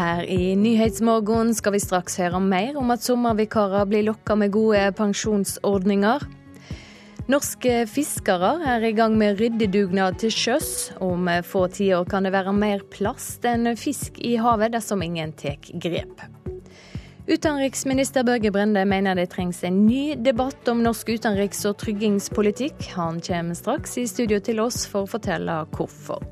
Her i Nyhetsmorgen skal vi straks høre mer om at sommervikarer blir lokka med gode pensjonsordninger. Norske fiskere er i gang med ryddedugnad til sjøs. Om få tiår kan det være mer plast enn fisk i havet dersom ingen tar grep. Utenriksminister Børge Brende mener det trengs en ny debatt om norsk utenriks- og tryggingspolitikk. Han kommer straks i studio til oss for å fortelle hvorfor.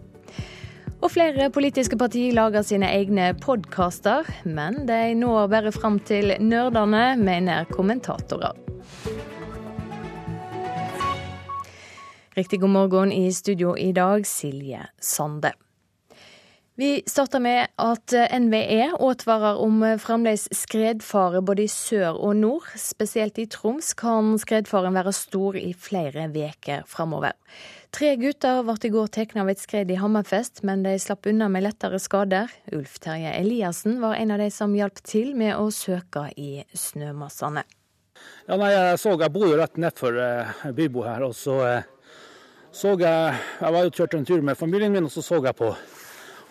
Og flere politiske partier lager sine egne podkaster, men de når bare fram til nerdene, mener kommentatorer. Riktig god morgen i studio i dag, Silje Sande. Vi starter med at NVE advarer om fremdeles skredfare både i sør og nord. Spesielt i Troms kan skredfaren være stor i flere uker framover. Tre gutter ble i går tatt av et skred i Hammerfest, men de slapp unna med lettere skader. Ulf Terje Eliassen var en av de som hjalp til med å søke i snømassene. Ja, nei, jeg så, jeg bor jo rett nedfor eh, Bybo her, og så eh, så jeg Jeg var jo kjørt en tur med familien min, og så så jeg på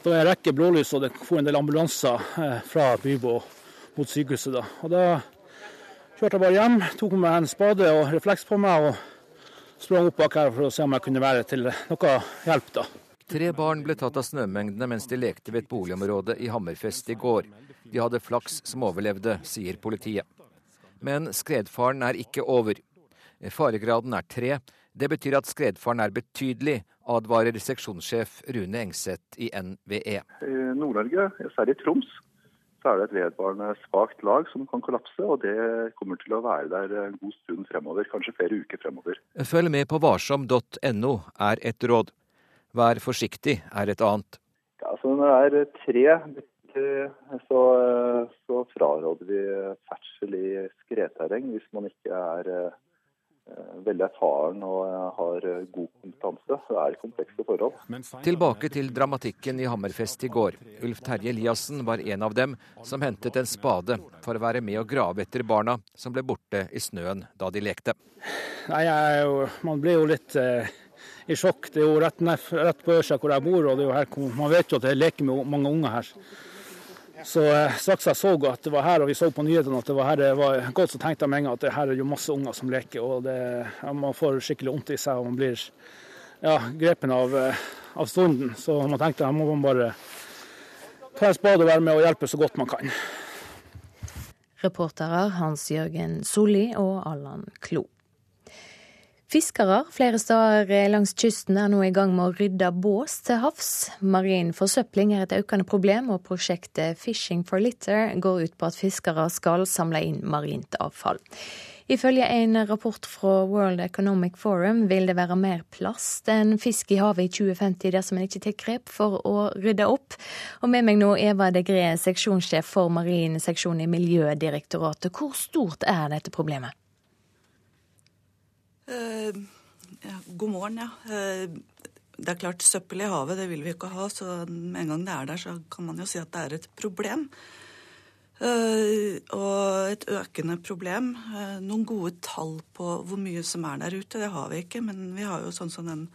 det var en rekke blålys, og det for en del ambulanser eh, fra Bybo mot sykehuset. da. Og Da kjørte jeg bare hjem, tok med meg en spade og refleks på meg og sprang opp bak her for å se om jeg kunne være til noe hjelp. da. Tre barn ble tatt av snømengdene mens de lekte ved et boligområde i Hammerfest i går. De hadde flaks som overlevde, sier politiet. Men skredfaren er ikke over. Faregraden er tre. Det betyr at skredfaren er betydelig, advarer seksjonssjef Rune Engseth i NVE. I Nord-Norge, særlig i Troms, så er det et vedvarende svakt lag som kan kollapse. Og det kommer til å være der en god stund fremover, kanskje flere uker fremover. Følg med på varsom.no er et råd. Vær forsiktig er et annet. Ja, så når det er tre så, så fraråder vi ferdsel i skredterreng hvis man ikke er veldig erfaren og eh, har eh, god kompetanse. Det er komplekse forhold. Tilbake til dramatikken i Hammerfest i går. Ulf Terje Eliassen var en av dem som hentet en spade for å være med å grave etter barna som ble borte i snøen da de lekte. Nei, jo, Man blir jo litt eh, i sjokk. Det er jo rett, rett på Ørsa hvor jeg bor, og det er jo her, man vet jo at det leker med mange unger her. Så eh, straks jeg så at det var her, og vi så på nyhetene at det var her det var godt, så tenkte jeg med en gang at det her er jo masse unger som leker. og det, Man får skikkelig vondt i seg og man blir ja, grepen av, eh, av stunden. Så man tenkte her må man bare ta en spade og være med og hjelpe så godt man kan. Reportere Hans Jørgen Solli og Allan Klo. Fiskere flere steder langs kysten er nå i gang med å rydde bås til havs. Marin forsøpling er et økende problem, og prosjektet Fishing for Litter går ut på at fiskere skal samle inn marint avfall. Ifølge en rapport fra World Economic Forum vil det være mer plast enn fisk i havet i 2050 dersom en ikke tar grep for å rydde opp. Og med meg nå Eva Degré, seksjonssjef for marin seksjon i Miljødirektoratet. Hvor stort er dette problemet? Ja, god morgen, ja. Uh, det er klart, søppel i havet, det vil vi ikke ha. Så med en gang det er der, så kan man jo si at det er et problem. Uh, og et økende problem. noen gode tall på hvor mye som er der ute, det har vi ikke. Men vi har jo sånn som den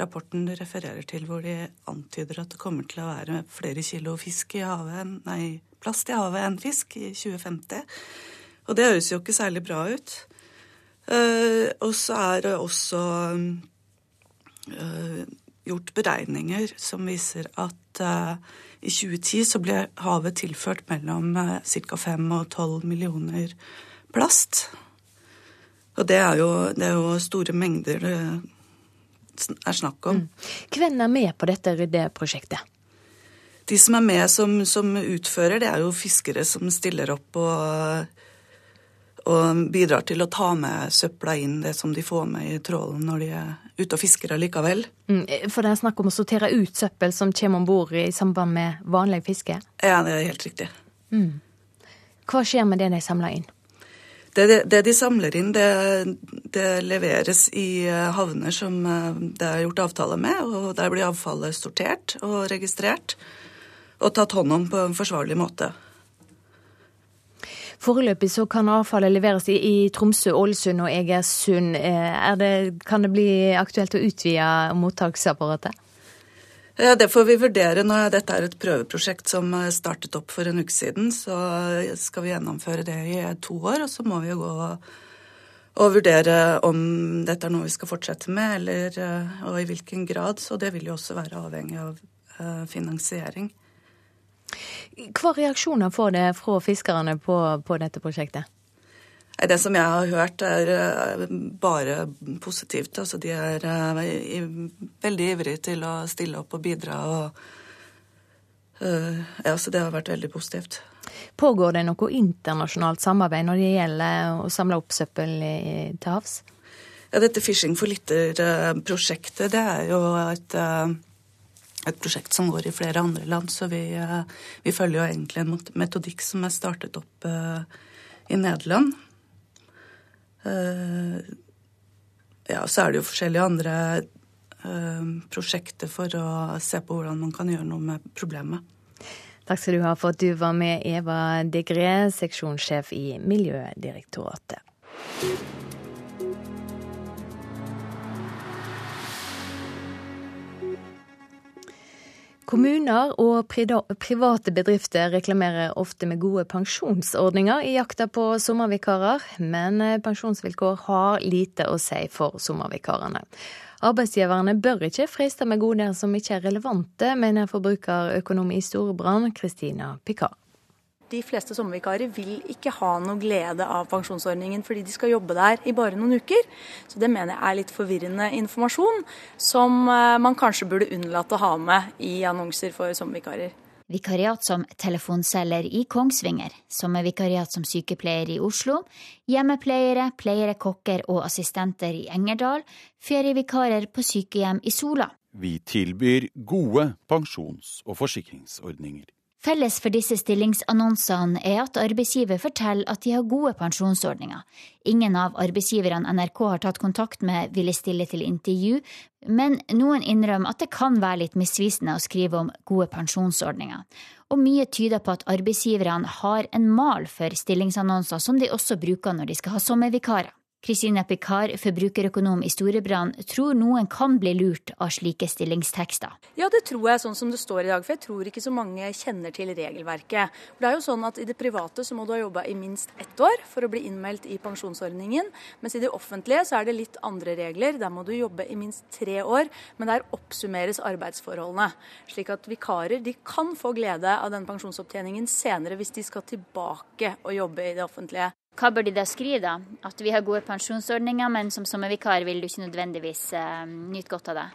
rapporten du refererer til, hvor de antyder at det kommer til å være flere kilo fisk i havet, nei, plast i havet enn fisk i 2050. Og det høres jo ikke særlig bra ut. Uh, og så er det også uh, gjort beregninger som viser at uh, i 2010 så ble havet tilført mellom ca. 5 og 12 millioner plast. Og det er jo, det er jo store mengder det er snakk om. Mm. Hvem er med på dette ryddeprosjektet? De som er med som, som, utfører, det er jo fiskere som stiller opp og og bidrar til å ta med søpla inn, det som de får med i trålen når de er ute og fisker allikevel. Mm, for det er snakk om å sortere ut søppel som kommer om bord i samband med vanlig fiske? Ja, det er helt riktig. Mm. Hva skjer med det de samler inn? Det, det, det de samler inn, det, det, leveres i eh, havner som eh, det er gjort avtale med, og der blir avfallet sortert og registrert og tatt hånd om på en forsvarlig måte. Foreløpig så kan avfallet leveres i, i Tromsø, Ålesund og Egersund. Eh, det, kan det bli aktuelt å utvide mottaksapparatet? Det får vi vurdere når dette er et prøveprosjekt som startet opp for en uke siden. Så skal vi gjennomføre det i to år, og så må vi jo gå og vurdere om dette er noe vi skal fortsette med, eller, og i hvilken grad. Så det vil jo også være avhengig av finansiering. Hva reaksjoner får det fra fiskerne på, på dette prosjektet? Det som jeg har hørt, er eh, bare positivt. Altså, de er eh, veldig ivrige til å stille opp og bidra. Og, uh, ja, så det har vært veldig positivt. Pågår det noe internasjonalt samarbeid når det gjelder å samle opp søppel til havs? Ja, dette Fishing for litter-prosjektet, det er jo et, et, prosjekt som går i flere andre land. Så vi, vi følger jo egentlig en metodikk som er startet opp i Nederland. Eh, ja, så er det jo forskjellige andre eh, prosjekter for å se på hvordan man kan gjøre noe med problemet. Takk skal du ha for at du var med, Eva Degré, seksjonssjef i Miljødirektoratet. Kommuner og private bedrifter reklamerer ofte med gode pensjonsordninger i jakta på sommervikarer, men eh, pensjonsvilkår har lite å si for sommervikarene. Arbeidsgiverne bør ikke friste med goder som ikke er relevante, mener forbrukerøkonom i Storebrand, Kristina Picard de fleste sommervikarer vil ikke ha noe glede av pensjonsordningen fordi de skal jobbe der i bare noen uker. Så det mener jeg er litt forvirrende informasjon som eh, man kanskje burde unnlate å ha med i annonser for sommervikarer. Vikariat som telefonselger i Kongsvinger, sommervikariat som sykepleier i Oslo, hjemmepleiere, pleiere, kokker og assistenter i Engerdal, ferievikarer på sykehjem i Sola. Vi tilbyr gode pensjons- og forsikringsordninger. Felles for disse stillingsannonsene er at arbeidsgiver forteller at de har gode pensjonsordninger. Ingen av arbeidsgiverne NRK har tatt kontakt med ville stille til intervju, men noen innrømmer at det kan være litt misvisende å skrive om gode pensjonsordninger. Og mye tyder på at arbeidsgiverne har en mal for stillingsannonser som de også bruker når de skal ha sommervikarer. Kristina Picard, forbrukerøkonom i Storebrand, tror noen kan bli lurt av slike stillingstekster. Ja, det tror jeg sånn som det står i dag, for jeg tror ikke så mange kjenner til regelverket. Det er jo sånn at I det private så må du ha jobba i minst ett år for å bli innmeldt i pensjonsordningen, mens i det offentlige så er det litt andre regler. Der må du jobbe i minst tre år, men der oppsummeres arbeidsforholdene. Slik at vikarer de kan få glede av den pensjonsopptjeningen senere hvis de skal tilbake og jobbe i det offentlige. Hva bør de da skrive, da? At vi har gode pensjonsordninger, men som sommervikar vil du ikke nødvendigvis uh, nyte godt av det?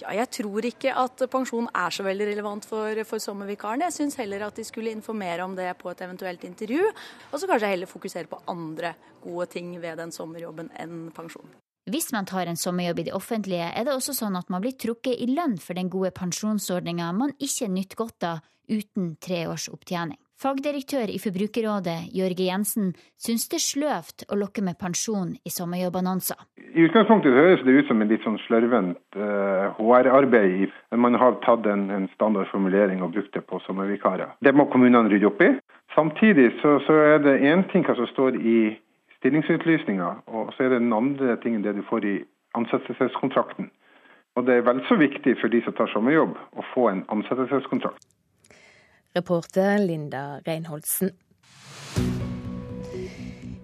Ja, jeg tror ikke at pensjon er så veldig relevant for, for sommervikarene. Jeg syns heller at de skulle informere om det på et eventuelt intervju, og så kanskje heller fokusere på andre gode ting ved den sommerjobben enn pensjon. Hvis man tar en sommerjobb i det offentlige, er det også sånn at man blir trukket i lønn for den gode pensjonsordninga man ikke nyter godt av uten tre års opptjening. Fagdirektør i Forbrukerrådet, Jørge Jensen, syns det er sløvt å lokke med pensjon i sommerjobbannonser. I utgangspunktet høres det ut som en litt sånn slørvent eh, HR-arbeid. Man har tatt en, en standardformulering og brukt det på sommervikarer. Det må kommunene rydde opp i. Samtidig så, så er det én ting hva som står i stillingsutlysninga, og så er det den andre tingen det du får i ansettelseskontrakten. Og det er vel så viktig for de som tar sommerjobb, å få en ansettelseskontrakt. Reporter Linda Reinholdsen.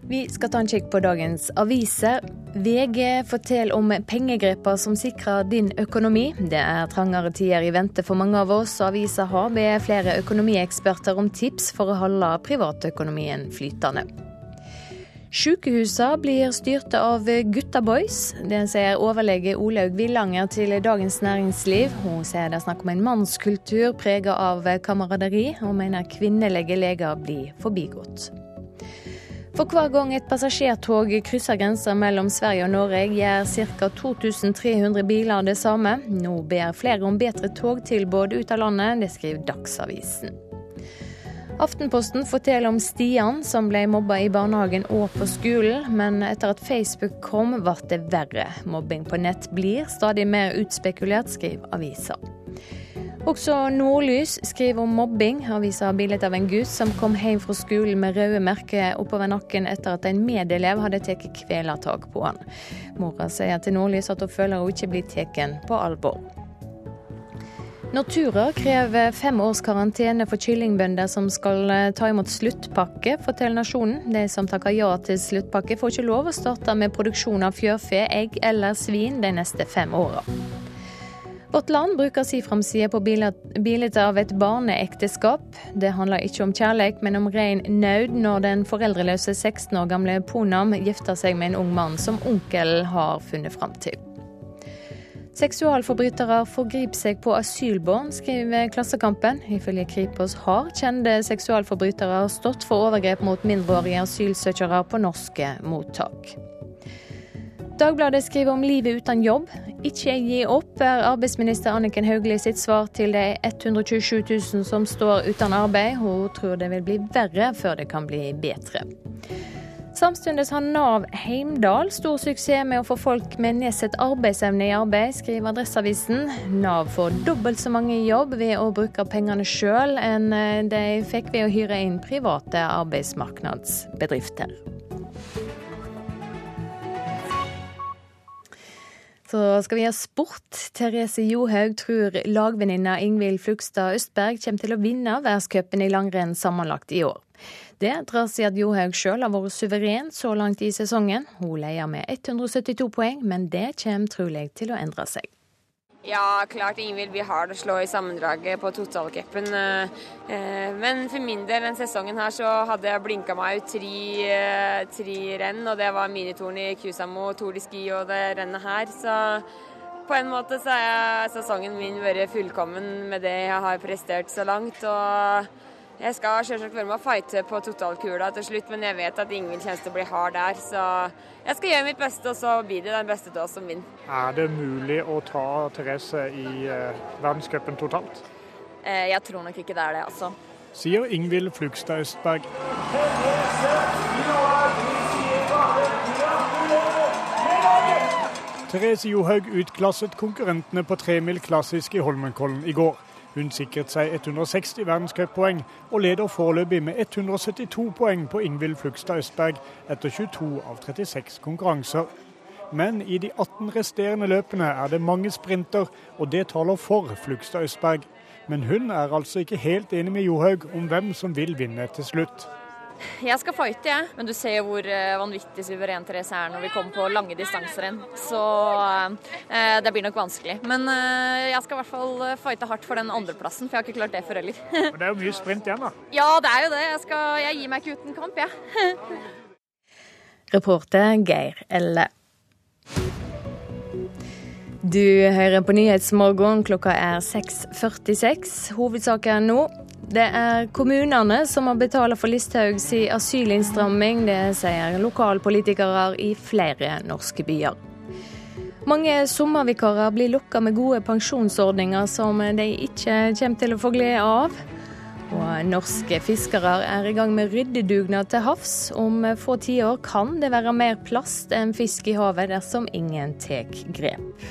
Vi skal ta en kikk på dagens aviser. VG forteller om pengegreper som sikrer din økonomi. Det er trangere tider i vente for mange av oss, og avisa har bedt flere økonomieksperter om tips for å holde privatøkonomien flytende. Sykehusene blir styrte av gutta boys. Det sier overlege Olaug Villanger til Dagens Næringsliv. Hun sier det er snakk om en mannskultur preget av kameraderi, og mener kvinnelige leger blir forbigått. For hver gang et passasjertog krysser grensa mellom Sverige og Norge, gjør ca. 2300 biler det samme. Nå ber flere om bedre togtilbud ut av landet, det skriver Dagsavisen. Aftenposten forteller om Stian som ble mobba i barnehagen og på skolen, men etter at Facebook kom, ble det verre. Mobbing på nett blir stadig mer utspekulert, skriver avisa. Også Nordlys skriver om mobbing. Avisa har bilde av en gutt som kom hjem fra skolen med røde merker oppover nakken etter at en medelev hadde tatt kvelertak på han. Mora sier til Nordlys at hun føler hun ikke blir tatt på alvor. Nortura krever fem års karantene for kyllingbønder som skal eh, ta imot sluttpakke, forteller Nasjonen. De som takker ja til sluttpakke, får ikke lov å starte med produksjon av fjørfe, egg eller svin de neste fem åra. Vårt Land bruker si framside på bildet av et barneekteskap. Det handler ikke om kjærlighet, men om ren nød når den foreldreløse 16 år gamle Ponam gifter seg med en ung mann som onkelen har funnet fram til. Seksualforbrytere forgriper seg på asylbarn, skriver Klassekampen. Ifølge Kripos har kjente seksualforbrytere stått for overgrep mot mindreårige asylsøkere på norske mottak. Dagbladet skriver om livet uten jobb. Ikke gi opp, er arbeidsminister Anniken Hauglie sitt svar til de 127 000 som står uten arbeid. Hun tror det vil bli verre før det kan bli bedre. Samtidig har Nav Heimdal stor suksess med å få folk med nedsatt arbeidsevne i arbeid, skriver Adresseavisen. Nav får dobbelt så mange i jobb ved å bruke pengene sjøl enn eh, de fikk ved å hyre inn private arbeidsmarkedsbedrifter. Så skal vi ha sport. Therese Johaug tror lagvenninna Ingvild Flugstad Østberg kommer til å vinne verdenscupen i langrenn sammenlagt i år. Det drar seg at Johaug sjøl har vært suveren så langt i sesongen. Hun leder med 172 poeng, men det kommer trolig til å endre seg. Ja, klart ingen vil bli hard å slå i sammendraget på totalcupen. Eh, eh, men for min del denne sesongen her så hadde jeg blinka meg ut tre, eh, tre renn, og det var minitoren i Kusamo, Tour de Ski og det rennet her. Så på en måte så har sesongen min vært fullkommen med det jeg har prestert så langt. og jeg skal selvsagt være med å fighte på totalkula til slutt, men jeg vet at ingen kommer til å bli hard der. Så jeg skal gjøre mitt beste, og så blir det den beste da som vinner. Er det mulig å ta Therese i eh, verdenscupen totalt? Eh, jeg tror nok ikke det er det, altså. Sier Ingvild Flugstad Østberg. Therese Johaug utklasset konkurrentene på tremil klassisk i Holmenkollen i går. Hun sikret seg 160 verdenscuppoeng og leder foreløpig med 172 poeng på Ingvild Flugstad Østberg etter 22 av 36 konkurranser. Men i de 18 resterende løpene er det mange sprinter, og det taler for Flugstad Østberg. Men hun er altså ikke helt enig med Johaug om hvem som vil vinne til slutt. Jeg skal fighte, jeg. Men du ser hvor eh, vanvittig suveren Therese er når vi kommer på lange distanser igjen. Så eh, det blir nok vanskelig. Men eh, jeg skal i hvert fall eh, fighte hardt for den andreplassen, for jeg har ikke klart det før heller. det er jo mye sprint igjen, da. Ja, det er jo det. Jeg, skal, jeg gir meg ikke uten kamp, jeg. Ja. Reporter Geir Elle. Du hører på Nyhetsmorgen. Klokka er 6.46. Hovedsaken nå. Det er kommunene som må betale for Listhaugs asylinnstramming. Det sier lokalpolitikere i flere norske byer. Mange sommervikarer blir lokka med gode pensjonsordninger som de ikke kommer til å få glede av. Og norske fiskere er i gang med ryddedugnad til havs. Om få tiår kan det være mer plast enn fisk i havet dersom ingen tar grep.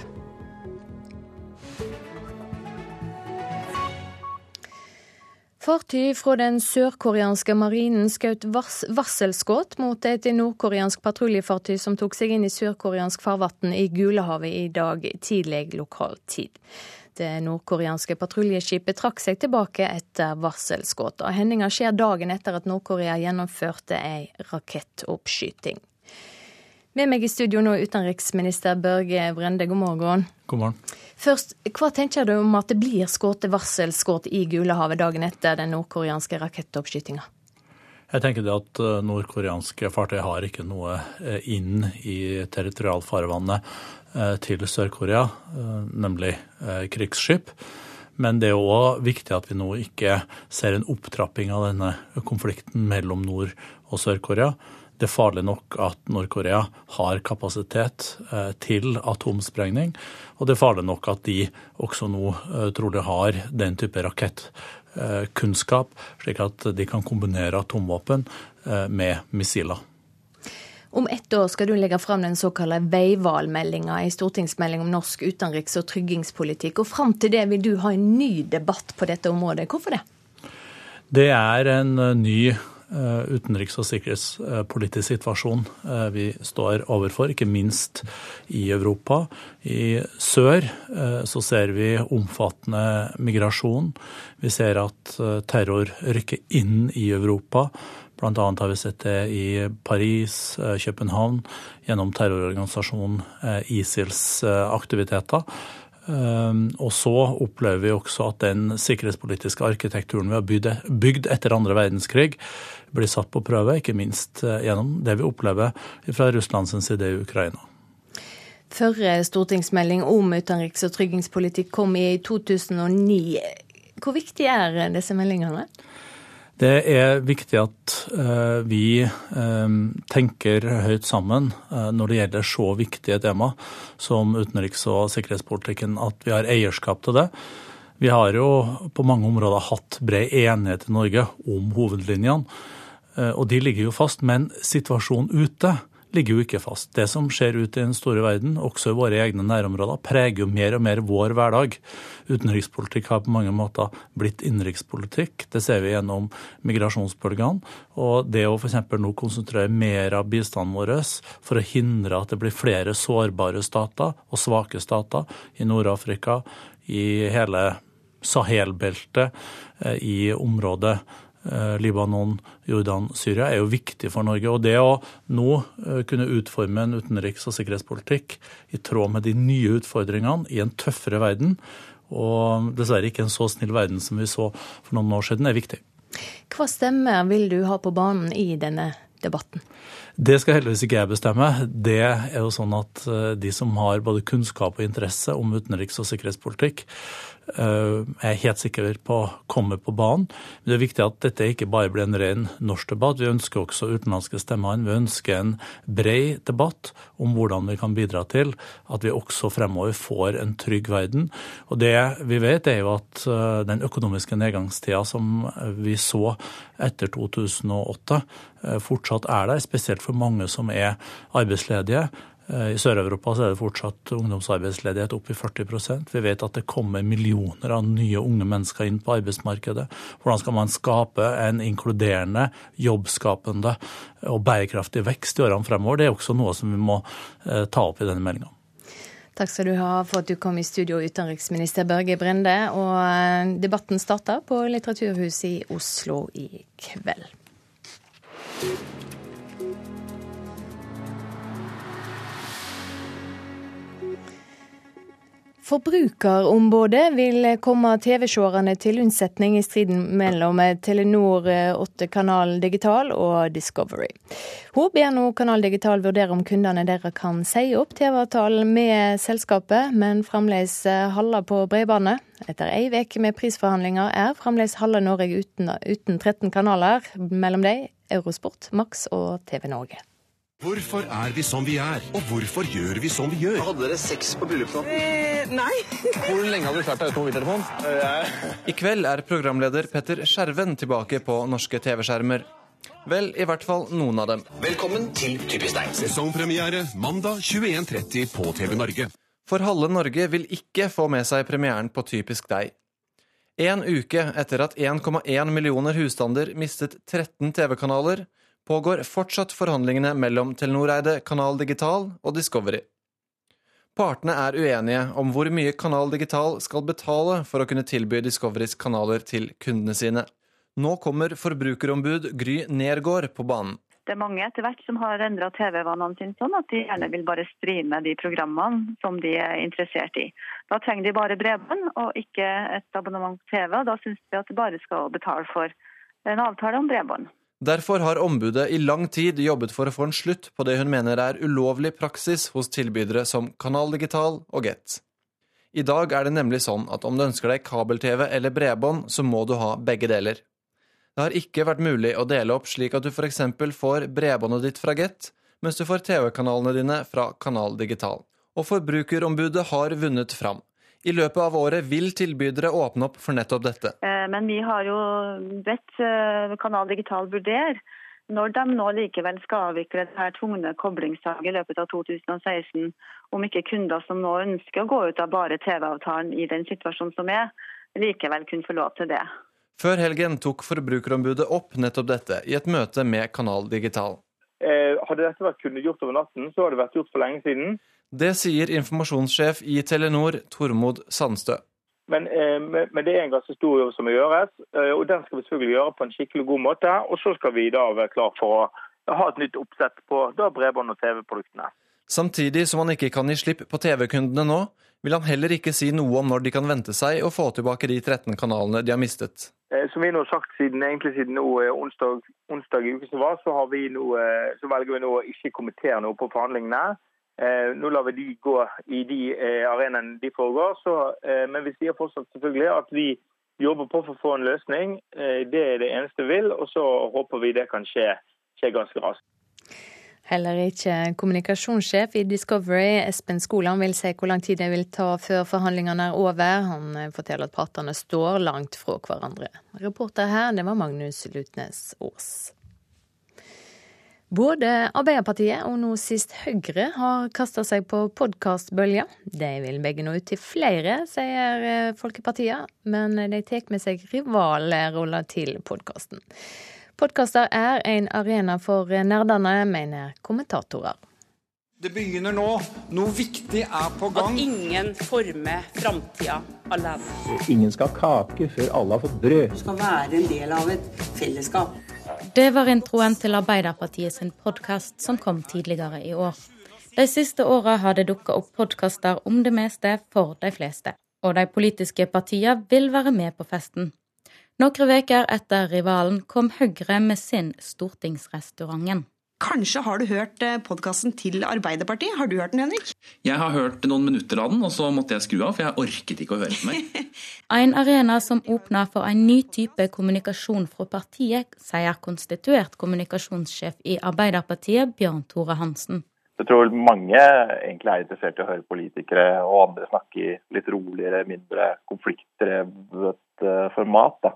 Fartøy fra den sørkoreanske marinen skjøt varselskudd mot et nordkoreansk patruljefartøy som tok seg inn i sørkoreansk farvann i Gulahavet i dag tidlig lokal tid. Det nordkoreanske patruljeskipet trakk seg tilbake etter varselskuddet. Hendinga skjer dagen etter at Nord-Korea gjennomførte ei rakettoppskyting. Med meg i studio nå utenriksminister Børge Brende, god morgen. God morgen. Først, Hva tenker du om at det blir skutt varselskudd i Gulahavet dagen etter den nordkoreanske rakettoppskytinga? Jeg tenker det at eh, nordkoreanske fartøy har ikke noe eh, inn i territorialfarvannet eh, til Sør-Korea, nemlig krigsskip. Men det er òg viktig at vi nå ikke ser en opptrapping av denne konflikten mellom Nord- og Sør-Korea. Det er farlig nok at Nord-Korea har kapasitet eh, til atomsprengning, og det er farlig nok at de også nå eh, trolig har den type rakettkunnskap, slik at de kan kombinere atomvåpen eh, med missiler. Om ett år skal du legge fram den såkalte veivalgmeldinga, i stortingsmelding om norsk utenriks- og tryggingspolitikk. Og fram til det vil du ha en ny debatt på dette området. Hvorfor det? Det er en ny utenriks- og sikkerhetspolitisk situasjon vi står overfor, ikke minst i Europa. I sør så ser vi omfattende migrasjon. Vi ser at terror rykker inn i Europa. Blant annet har vi sett det i Paris, København, gjennom terrororganisasjonen ISILs aktiviteter. Og så opplever vi også at den sikkerhetspolitiske arkitekturen vi har bygd etter andre verdenskrig, blir satt på prøve, ikke minst eh, gjennom det vi opplever fra Russlands side i Ukraina. Førre stortingsmelding om utenriks- og tryggingspolitikk kom i 2009. Hvor viktig er disse meldingene? Det er viktig at eh, vi eh, tenker høyt sammen eh, når det gjelder så viktige tema som utenriks- og sikkerhetspolitikken, at vi har eierskap til det. Vi har jo på mange områder hatt bred enighet i Norge om hovedlinjene, og de ligger jo fast. Men situasjonen ute ligger jo ikke fast. Det som skjer ute i den store verden, også i våre egne nærområder, preger jo mer og mer vår hverdag. Utenrikspolitikk har på mange måter blitt innenrikspolitikk. Det ser vi gjennom migrasjonsbølgene. Og det å f.eks. nå konsentrere mer av bistanden vår for å hindre at det blir flere sårbare stater og svake stater i Nord-Afrika, i hele Sahel-beltet, eh, i området Eh, Libanon, Jordan, Syria, er jo viktig for Norge. Og det å nå eh, kunne utforme en utenriks- og sikkerhetspolitikk i tråd med de nye utfordringene i en tøffere verden, og dessverre ikke en så snill verden som vi så for noen år siden, er viktig. Hva stemmer vil du ha på banen i denne debatten? Det skal heldigvis ikke jeg bestemme. Det er jo sånn at eh, de som har både kunnskap og interesse om utenriks- og sikkerhetspolitikk, Eh, jeg er helt sikker på kommer på banen. Men det er viktig at dette ikke bare blir en ren norsk debatt. Vi ønsker også utenlandske stemmer. Vi ønsker en bred debatt om hvordan vi kan bidra til at vi også fremover får en trygg verden. Og det vi vet, er jo at eh, den økonomiske nedgangstida som vi så etter 2008, eh, fortsatt er der, spesielt for mange som er arbeidsledige. Eh, I Sør-Europa er det fortsatt ungdomsarbeidsledighet opp i 40% Vi vet at det kommer millioner av nye unge mennesker inn på arbeidsmarkedet. Hvordan skal man skape en inkluderende, jobbskapende og bærekraftig vekst i årene fremover? Det er også noe som vi må eh, ta opp i denne meldinga. Takk skal du ha for at du kom i studio, utenriksminister Børge Brende. Og eh, debatten starter på Litteraturhuset i Oslo i kveld. Forbrukerombudet vil komme TV-seerne til unnsetning i striden mellom Telenor 8 Kanal Digital og Discovery. Hun ber nå Kanal Digital vurdere om kundene deres kan si opp TV-avtalen med selskapet, men fremdeles holde på bredbåndet. Etter ei uke med prisforhandlinger er fremdeles halve Norge uten, uten 13 kanaler, mellom dem Eurosport, Max og TV Norge. Hvorfor er vi som vi er, og hvorfor gjør vi som vi gjør? Hadde dere sex på bryllupsnatten? Eh, nei. Hvor lenge hadde du klart deg uten mobiltelefon? I kveld er programleder Petter Skjerven tilbake på norske TV-skjermer. Vel, i hvert fall noen av dem. Velkommen til Typisk deg. Sesongpremiere mandag 21.30 på TV Norge. For halve Norge vil ikke få med seg premieren på Typisk deg. En uke etter at 1,1 millioner husstander mistet 13 TV-kanaler, pågår fortsatt forhandlingene mellom Telenor-eide Kanal Digital og Discovery. Partene er uenige om hvor mye Kanal Digital skal betale for å kunne tilby Discoverys kanaler til kundene sine. Nå kommer forbrukerombud Gry Nergård på banen. Det er mange etter hvert som har endra TV-vanene sine sånn at de gjerne vil bare streame de programmene som de er interessert i. Da trenger de bare bredbånd og ikke et abonnement på TV. og Da syns vi at de bare skal betale for en avtale om bredbånd. Derfor har ombudet i lang tid jobbet for å få en slutt på det hun mener er ulovlig praksis hos tilbydere som Kanal Digital og Get. I dag er det nemlig sånn at om du ønsker deg kabel-TV eller bredbånd, så må du ha begge deler. Det har ikke vært mulig å dele opp slik at du f.eks. får bredbåndet ditt fra Get, mens du får TV-kanalene dine fra Kanal Digital. Og Forbrukerombudet har vunnet fram. I løpet av året vil tilbydere åpne opp for nettopp dette. Eh, men vi har jo bedt eh, Kanal Digital vurdere når de nå likevel skal avvikle det her tvungne koblingssalget i løpet av 2016, om ikke kunder som nå ønsker å gå ut av bare TV-avtalen i den situasjonen som er, likevel kunne få lov til det. Før helgen tok Forbrukerombudet opp nettopp dette i et møte med Kanal Digital. Eh, hadde dette vært kunnet gjort over natten, så hadde det vært gjort for lenge siden. Det sier informasjonssjef i Telenor, Tormod Sandstø. Men, eh, men, det er en ganske stor jobb som må gjøres, eh, og den skal vi selvfølgelig gjøre på en skikkelig god måte. Og så skal vi da være klar for å ha et nytt oppsett på bredbånd- og TV-produktene. Samtidig som han ikke kan gi slipp på TV-kundene nå, vil han heller ikke si noe om når de kan vente seg å få tilbake de 13 kanalene de har mistet. Eh, som vi nå har sagt siden, egentlig siden nå, onsdag, onsdag i uken som var, så, vi nå, så, velger vi nå å ikke kommentere noe på forhandlingene. Nå lar vi de gå i de arenaene de foregår. Så, men vi sier fortsatt selvfølgelig at vi jobber på for å få en løsning. Det er det eneste vi vil, og så håper vi det kan skje, skje ganske raskt. Heller ikke kommunikasjonssjef i Discovery, Espen Skoland, vil si hvor lang tid det vil ta før forhandlingene er over. Han eh, forteller at partene står langt fra hverandre. Reporter her, det var Magnus Lutnes Aas. Både Arbeiderpartiet og nå sist Høyre har kasta seg på podkastbølga. De vil begge nå ut til flere, sier eh, folkepartiene, men de tar med seg rivalroller til podkasten. Podkaster er en arena for nerdene, mener kommentatorer. Det begynner nå. Noe viktig er på gang. At ingen former framtida alene. Ingen skal ha kake før alle har fått brød. Du skal være en del av et fellesskap. Det var introen til Arbeiderpartiet sin podkast som kom tidligere i år. De siste åra har det dukka opp podkaster om det meste for de fleste. Og de politiske partiene vil være med på festen. Noen uker etter rivalen kom Høyre med sin Stortingsrestauranten. Kanskje har du hørt eh, podkasten til Arbeiderpartiet? Har du hørt den, Henrik? Jeg har hørt noen minutter av den, og så måtte jeg skru av, for jeg orket ikke å høre på meg. en arena som åpna for en ny type kommunikasjon fra partiet, sier konstituert kommunikasjonssjef i Arbeiderpartiet, Bjørn Tore Hansen. Jeg tror mange egentlig er interessert i å høre politikere og andre snakke i litt roligere, mindre konfliktdrevet eh, format. da.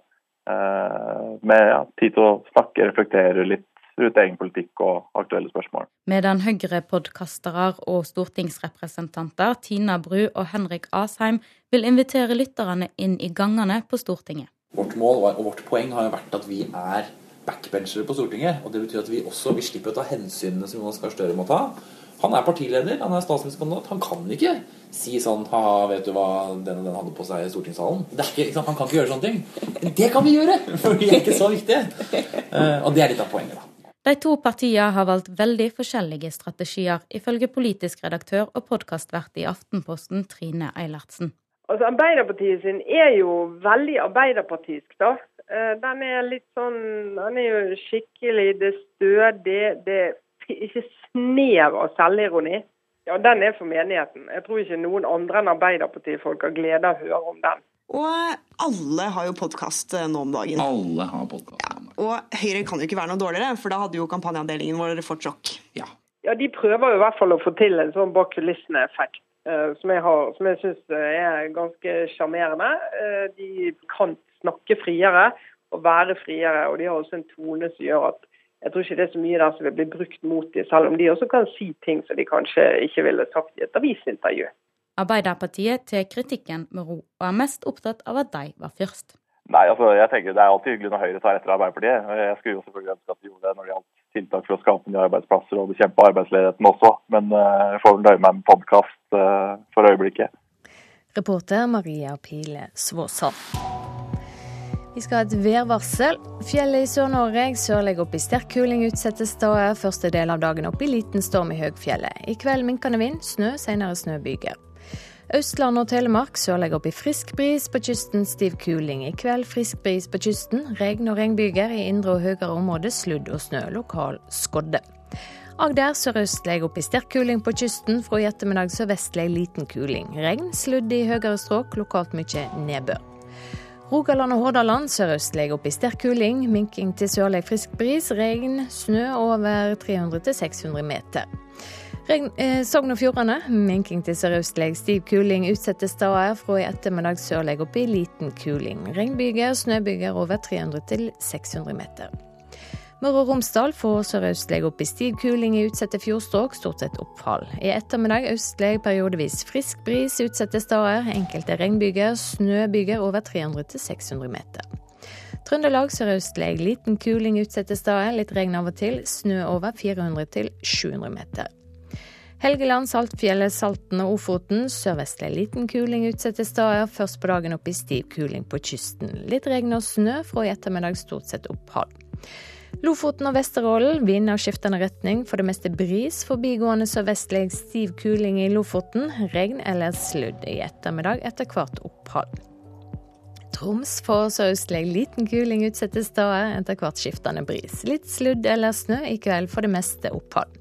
Eh, med ja, tid til å snakke, reflektere litt rundt egen politikk og aktuelle spørsmål. Medan Høyre-podkastere og stortingsrepresentanter Tina Bru og Henrik Asheim vil invitere lytterne inn i gangene på Stortinget. Vårt mål og vårt poeng har jo vært at vi er backbenchere på Stortinget. og Det betyr at vi også vi slipper å ta hensynene som Jonas Gahr Støre må ta. Han er partileder, han er statsministerkandidat. Han kan ikke si sånn ha vet du hva den og den hadde på seg i stortingssalen. Ikke, han kan ikke gjøre sånne ting. Det kan vi gjøre, for vi er ikke så viktige. Uh, og det er litt av poenget, da. De to partiene har valgt veldig forskjellige strategier, ifølge politisk redaktør og podkastvert i Aftenposten Trine Eilertsen. Altså, Arbeiderpartiet sin er jo veldig arbeiderpartisk, da. Eh, den er litt sånn Den er jo skikkelig det stødig. Det ikke snev av selvironi. Ja, den er for menigheten. Jeg tror ikke noen andre enn Arbeiderpartifolk har glede av å høre om den. Og alle har jo podkast eh, nå om dagen. Alle har podkast. Ja, og Høyre kan jo ikke være noe dårligere, for da hadde jo kampanjeavdelingen vår fått sjokk. Ja. ja, de prøver jo i hvert fall å få til en sånn bak kulissene-effekt. Uh, som jeg, har, som jeg syns er ganske sjarmerende. De kan snakke friere og være friere, og de har også en tone som gjør at jeg tror ikke det er så mye der som vil bli brukt mot dem, selv om de også kan si ting som de kanskje ikke ville sagt i et avisintervju. Arbeiderpartiet tar kritikken med ro, og er mest opptatt av at de var først. Nei, altså jeg tenker Det er alltid hyggelig når Høyre tar etter Arbeiderpartiet. Jeg skulle jo selvfølgelig ønske at de gjorde det når det gjaldt tiltak for å skape nye arbeidsplasser og bekjempe arbeidsledigheten også, men uh, jeg får vel nøye meg med podkast uh, eh, for øyeblikket. Reporter Maria Pile Svåsand. Vi skal ha et værvarsel. Fjellet i Sør-Norge sørlig opp i sterk kuling utsatte steder. Første del av dagen opp i liten storm i høgfjellet. I kveld minkende vind, snø, senere snøbyger. Østland og Telemark sørlig opp i frisk bris, på kysten stiv kuling. I kveld frisk bris på kysten, regn og regnbyger. I indre og høyere områder sludd og snø, lokal skodde. Agder sørøstlig opp i sterk kuling på kysten. Fra i ettermiddag sørvestlig liten kuling. Regn, sludd i høyere strøk, lokalt mye nedbør. Rogaland og Hordaland sørøstlig opp i sterk kuling. Minking til sørlig frisk bris. Regn, snø over 300-600 meter. Eh, Sogn og Fjordane minking til sørøstlig stiv kuling utsatte steder. Fra i ettermiddag sørlig opp i liten kuling. Regnbyger, snøbyger over 300-600 meter. Møre og Romsdal får sørøstlig opp i stiv kuling i utsatte fjordstrøk, stort sett oppfall. I ettermiddag østlig periodevis frisk bris utsatte steder. Enkelte regnbyger, snøbyger over 300-600 meter. Trøndelag sørøstlig liten kuling utsatte steder, litt regn av og til. Snø over 400 til 700 meter. Helgeland, Saltfjellet, Salten og Ofoten sørvestlig liten kuling utsatte steder. Først på dagen opp i stiv kuling på kysten. Litt regn og snø, fra i ettermiddag stort sett opphold. Lofoten og Vesterålen vind av skiftende retning, for det meste bris. Forbigående sørvestlig stiv kuling i Lofoten. Regn eller sludd i ettermiddag, etter hvert opphold. Troms får sørøstlig liten kuling utsatte steder, etter hvert skiftende bris. Litt sludd eller snø i kveld, for det meste opphold.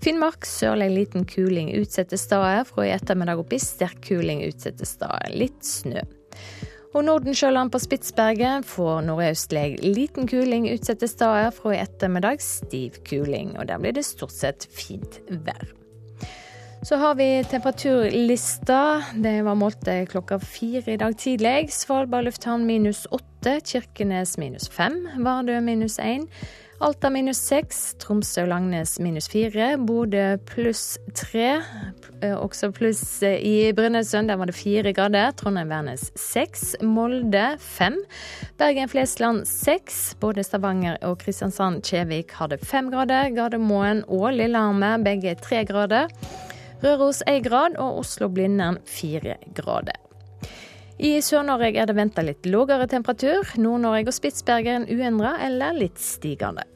Finnmark sørlig liten kuling utsatte steder, fra i ettermiddag opp i sterk kuling utsatte steder. Litt snø. Og Nordensjøland på Spitsberget får nordøstlig liten kuling utsatte steder. Fra i ettermiddag stiv kuling, og der blir det stort sett fint vær. Så har vi temperaturlista. Det var målt klokka fire i dag tidlig. Svalbard lufthavn minus åtte, Kirkenes minus fem, Vardø minus én. Alta minus seks, Tromsø og Langnes minus fire, Bodø pluss tre. Eh, også pluss eh, i Brønnøysund, der var det fire grader. Trondheim-Værnes seks. Molde fem. Bergen-Flesland seks. Både Stavanger og Kristiansand-Kjevik hadde fem grader. Gardermoen og Lillehammer begge tre grader. Røros én grad, og Oslo-Blindern fire grader. I Sør-Norge er det venta litt lågere temperatur. Nord-Norge og Spitsbergen uendra eller litt stigende.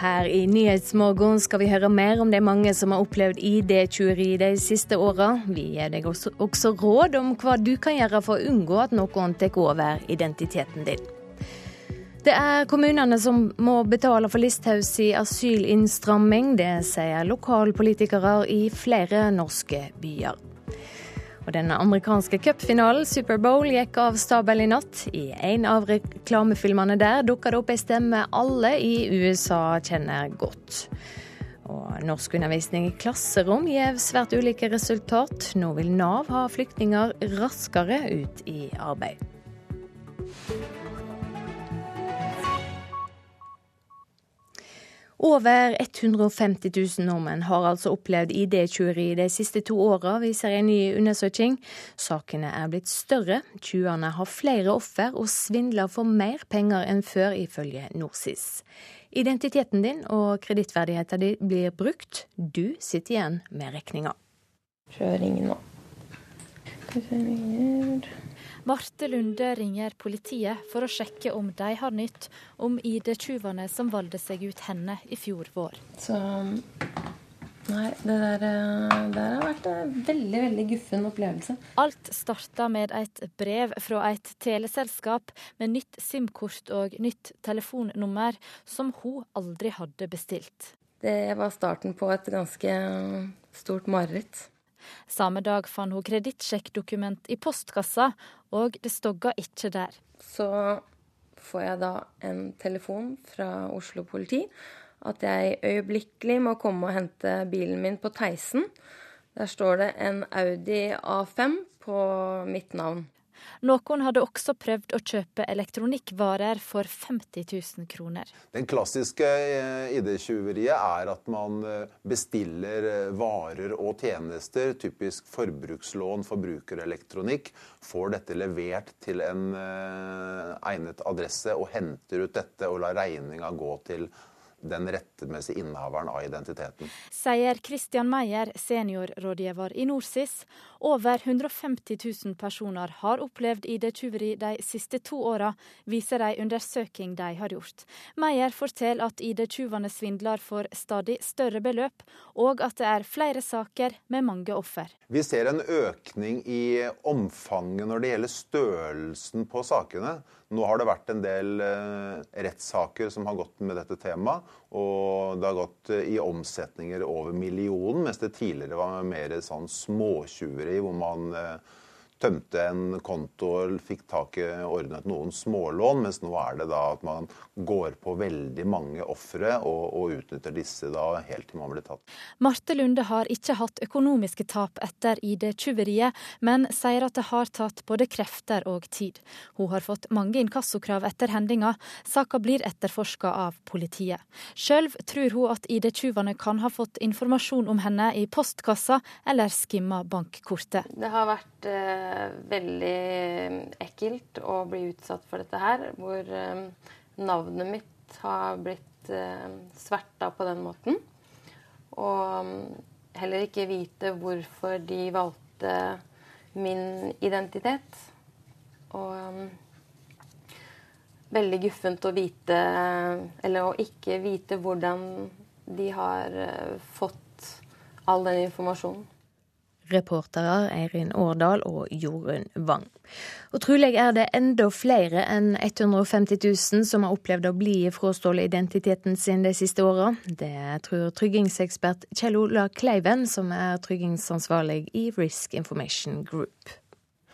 Her i Nyhetsmorgen skal vi høre mer om det mange som har opplevd ID-tyveri de siste åra. Vi gir deg også, også råd om hva du kan gjøre for å unngå at noen tar over identiteten din. Det er kommunene som må betale for Listhaugs asylinnstramming. Det sier lokalpolitikere i flere norske byer. Og denne amerikanske cupfinalen, Superbowl, gikk av stabel i natt. I en av reklamefilmene der dukka det opp ei stemme alle i USA kjenner godt. Og norskundervisning i klasserom gir svært ulike resultat. Nå vil Nav ha flyktninger raskere ut i arbeid. Over 150 000 nordmenn har altså opplevd ID-tyveri de siste to åra, viser en ny undersøking. Sakene er blitt større, tyvene har flere offer og svindler for mer penger enn før, ifølge NorSIS. Identiteten din og kredittverdigheten din blir brukt. Du sitter igjen med regninga. Prøv å ringe nå. Jeg ringer Marte Lunde ringer politiet for å sjekke om de har nytt om ID-tyvene som valgte seg ut henne i fjor vår. Så Nei, det der, eh, der har vært en veldig veldig guffen opplevelse. Alt starta med et brev fra et teleselskap med nytt SIM-kort og nytt telefonnummer som hun aldri hadde bestilt. Det var starten på et ganske stort mareritt. Samme dag fant hun kredittsjekkdokument i postkassa, og det stogga ikke der. Så får jeg da en telefon fra Oslo politi at jeg øyeblikkelig må komme og hente bilen min på Theisen. Der står det en Audi A5 på mitt navn. Noen hadde også prøvd å kjøpe elektronikkvarer for 50 000 kroner. Den klassiske eh, ID-tyveriet er at man eh, bestiller eh, varer og tjenester, typisk forbrukslån, forbrukerelektronikk, får dette levert til en egnet adresse og henter ut dette og lar regninga gå til den rettmessige innehaveren av identiteten. Sier Christian Meyer, seniorrådgiver i NorSIS. Over 150 000 personer har opplevd ID-tyveri de siste to åra, viser ei undersøking de har gjort. Meyer forteller at ID-tyvene svindler for stadig større beløp, og at det er flere saker med mange offer. Vi ser en økning i omfanget når det gjelder størrelsen på sakene. Nå har det vært en del eh, rettssaker som har gått med dette temaet. Og det har gått eh, i omsetninger over millionen, mens det tidligere var mer sånn småtjuveri hvor man eh, tømte en konto og fikk tak i ordnet noen smålån, mens nå er det da at man går på veldig mange ofre og, og, utnytter disse da helt til man blir tatt. Marte Lunde har ikke hatt økonomiske tap etter ID-tyveriet, men sier at det har tatt både krefter og tid. Hun har fått mange inkassokrav etter hendinga. Saka blir etterforska av politiet. Sjøl tror hun at ID-tyvene kan ha fått informasjon om henne i postkassa eller skimma bankkortet. Det har vært eh veldig ekkelt å bli utsatt for dette her. Hvor eh, navnet mitt har blitt eh, sverta på den måten. Og mm, heller ikke vite hvorfor de valgte min identitet. Og mm, veldig guffent å vite, eller å ikke vite hvordan de har eh, fått all den informasjonen. Reportere Eirin Årdal og Jorunn Wang. Og Trolig er det enda flere enn 150 000 som har opplevd å bli frastjålet identiteten sin de siste åra. Det tror tryggingsekspert Kjell Ola Kleiven, som er tryggingsansvarlig i Risk Information Group.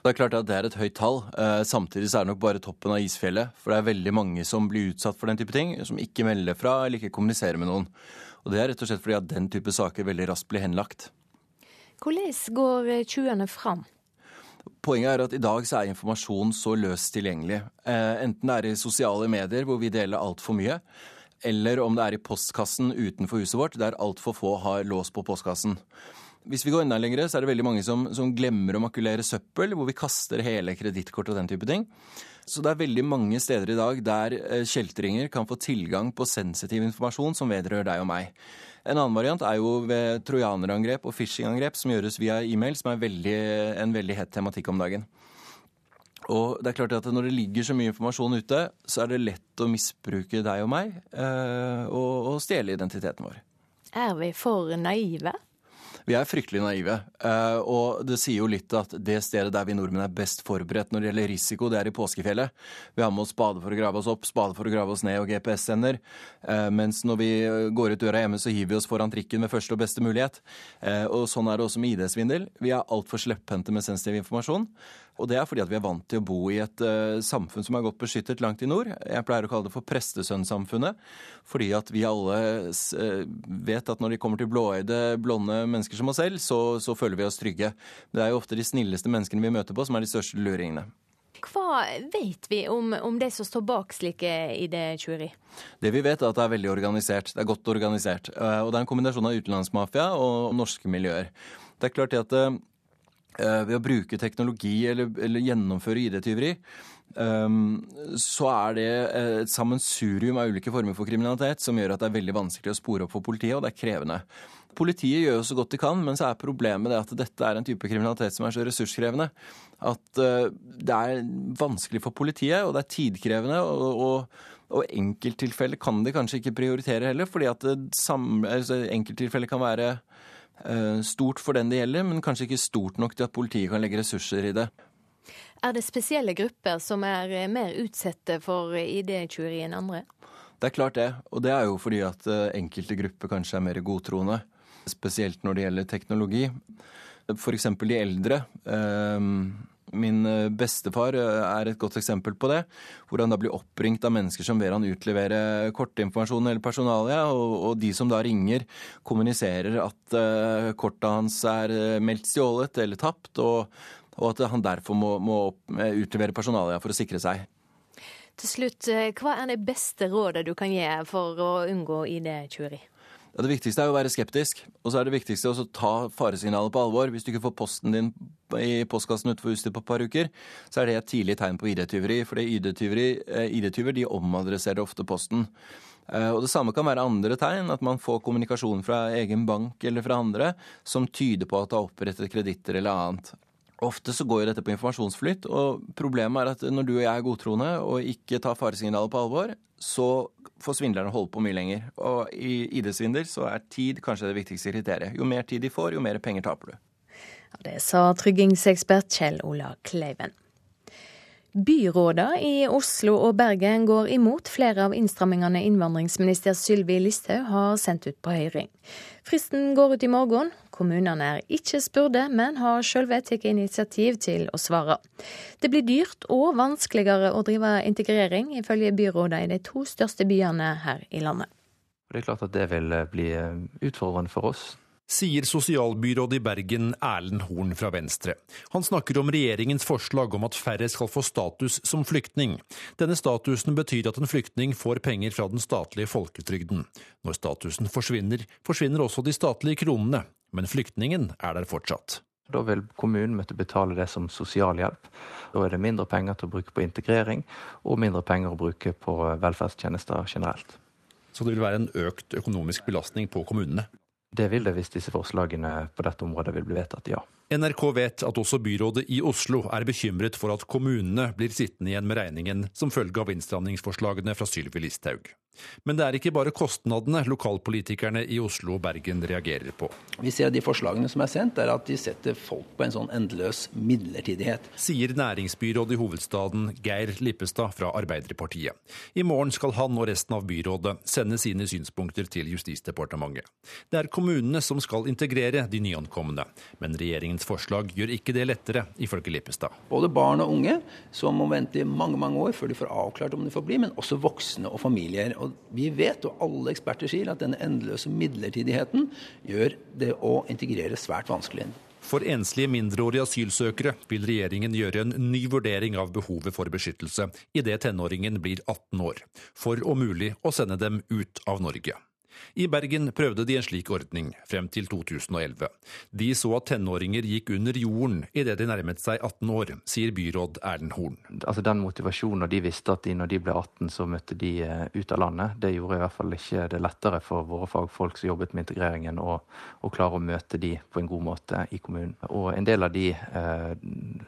Det er klart at det er et høyt tall. Eh, samtidig så er det nok bare toppen av isfjellet. For det er veldig mange som blir utsatt for den type ting, som ikke melder fra eller ikke kommuniserer med noen. Og det er rett og slett fordi at den type saker veldig raskt blir henlagt. Hvordan går tjuvene fram? Poenget er at i dag så er informasjon så løst tilgjengelig. Eh, enten det er i sosiale medier hvor vi deler altfor mye, eller om det er i postkassen utenfor huset vårt der altfor få har lås på postkassen. Hvis vi går enda lenger, så er det veldig mange som, som glemmer å makulere søppel, hvor vi kaster hele kredittkort og den type ting. Så det er veldig mange steder i dag der eh, kjeltringer kan få tilgang på sensitiv informasjon som vedrører deg og meg. En annen variant er jo ved trojanerangrep og phishingangrep som gjøres via e-mail, som er veldig, en veldig hett tematikk om dagen. Og det er klart at Når det ligger så mye informasjon ute, så er det lett å misbruke deg og meg eh, og, og stjele identiteten vår. Er vi for naive? Vi er fryktelig naive. Eh, og det sier jo litt at det stedet der vi nordmenn er best forberedt når det gjelder risiko, det er i påskefjellet. Vi har med oss spade for å grave oss opp, spade for å grave oss ned og GPS-sender. Eh, mens når vi går ut døra hjemme, så hiver vi oss foran trikken med første og beste mulighet. Eh, og sånn er det også med ID-svindel. Vi er altfor slepphendte med sensitiv informasjon. Og det er fordi at vi er vant til å bo i et uh, samfunn som er godt beskyttet langt i nord. Jeg pleier å kalle det for prestesønnsamfunnet. Fordi at vi alle uh, vet at når de kommer til blåøyde, blonde mennesker som oss selv, så, så, føler vi oss trygge. Det er jo ofte de snilleste menneskene vi møter på, som er de største luringene. Hva vet vi om, om de som står bak slike ID-tjuveri? Det vi vet, er at det er veldig organisert. Det er godt organisert. Uh, og det er en kombinasjon av utenlandsmafia og norske miljøer. Det er klart at Eh, ved å bruke teknologi eller, eller gjennomføre ID-tyveri, um, så er det et sammensurium av ulike former for kriminalitet som gjør at det er veldig vanskelig å spore opp for politiet, og det er krevende. Politiet gjør jo så godt de kan, men så er problemet det at dette er en type kriminalitet som er så ressurskrevende at uh, det er vanskelig for politiet, og det er tidkrevende. og, og og enkelttilfeller kan de kanskje ikke prioritere heller, fordi at altså, enkelttilfeller kan være Eh, stort for den det gjelder, men kanskje ikke stort nok til at politiet kan legge ressurser i det. Er det spesielle grupper som er eh, mer utsatte for ID-tyveri enn andre? Det er klart det, og det er jo fordi at eh, enkelte grupper kanskje er mer godtroende. Spesielt når det gjelder teknologi. F.eks. de eldre. Min eh, bestefar eh, er et godt eksempel på det. Hvor han da blir oppringt av mennesker som ber han utlevere kortinformasjon eller personalia, og, og, de som da ringer, kommuniserer at uh, kortet hans er meldt stjålet eller tapt, og, og at han derfor må, må utlevere personalia for å sikre seg. Til slutt, hva er det beste rådet du kan gi for å unngå ID-tyveri? Ja, det viktigste er å være skeptisk. Og så er det viktigste å ta faresignalet på alvor. Hvis du ikke får posten din i postkassen utenfor huset på et par uker, så er det et tidlig tegn på ID-tyveri. For ID-tyver eh, ID de omadresserer ofte posten. Eh, og Det samme kan være andre tegn, at man får kommunikasjon fra egen bank eller fra andre som tyder på at det er opprettet kreditter eller annet. Ofte så går jo dette på informasjonsflytt, og problemet er at når du og jeg er godtroende og ikke tar faresignalet på alvor, så får svindlerne holde på mye lenger. Og i ID-svindel så er tid kanskje det viktigste kriteriet. Jo mer tid de får, jo mer penger taper du. Ja, det sa tryggingsekspert Kjell Ola Kleiven. Byråda i Oslo og Bergen går imot flere av innstrammingene innvandringsminister Sylvi Listhaug har sendt ut på høring. Fristen går ut i morgen. Kommunene er ikke spurte, men har sjølve tatt initiativ til å svare. Det blir dyrt og vanskeligere å drive integrering, ifølge byrådene i de to største byene her i landet. Det er klart at det vil bli utfordrende for oss sier sosialbyrådet i Bergen Erlend Horn fra Venstre. Han snakker om regjeringens forslag om at færre skal få status som flyktning. Denne statusen betyr at en flyktning får penger fra den statlige folketrygden. Når statusen forsvinner, forsvinner også de statlige kronene. Men flyktningen er der fortsatt. Da vil kommunen måtte betale det som sosialhjelp. Da er det mindre penger til å bruke på integrering, og mindre penger å bruke på velferdstjenester generelt. Så det vil være en økt økonomisk belastning på kommunene? Det vil det hvis disse forslagene på dette området vil bli vedtatt, ja. NRK vet at også byrådet i Oslo er bekymret for at kommunene blir sittende igjen med regningen som følge av innstramningsforslagene fra Sylvi Listhaug. Men det er ikke bare kostnadene lokalpolitikerne i Oslo og Bergen reagerer på. Vi ser de forslagene som er sendt, er at de setter folk på en sånn endeløs midlertidighet. Sier næringsbyrådet i hovedstaden Geir Lippestad fra Arbeiderpartiet. I morgen skal han og resten av byrådet sende sine synspunkter til Justisdepartementet. Det er kommunene som skal integrere de nyankomne, men regjeringens forslag gjør ikke det lettere, ifølge Lippestad. Både barn og unge som må vente i mange mange år før de får avklart om de får bli, men også voksne og familier. Og vi vet, og alle eksperter sier, at denne endeløse midlertidigheten gjør det å integrere svært vanskelig. For enslige mindreårige asylsøkere vil regjeringen gjøre en ny vurdering av behovet for beskyttelse idet tenåringen blir 18 år, for om mulig å sende dem ut av Norge. I Bergen prøvde de en slik ordning frem til 2011. De så at tenåringer gikk under jorden idet de nærmet seg 18 år, sier byråd Erlend Horn. Altså Den motivasjonen, de visste at de når de ble 18 så møtte de eh, ut av landet, det gjorde i hvert fall ikke det lettere for våre fagfolk som jobbet med integreringen, å, å klare å møte de på en god måte i kommunen. Og en del av de eh,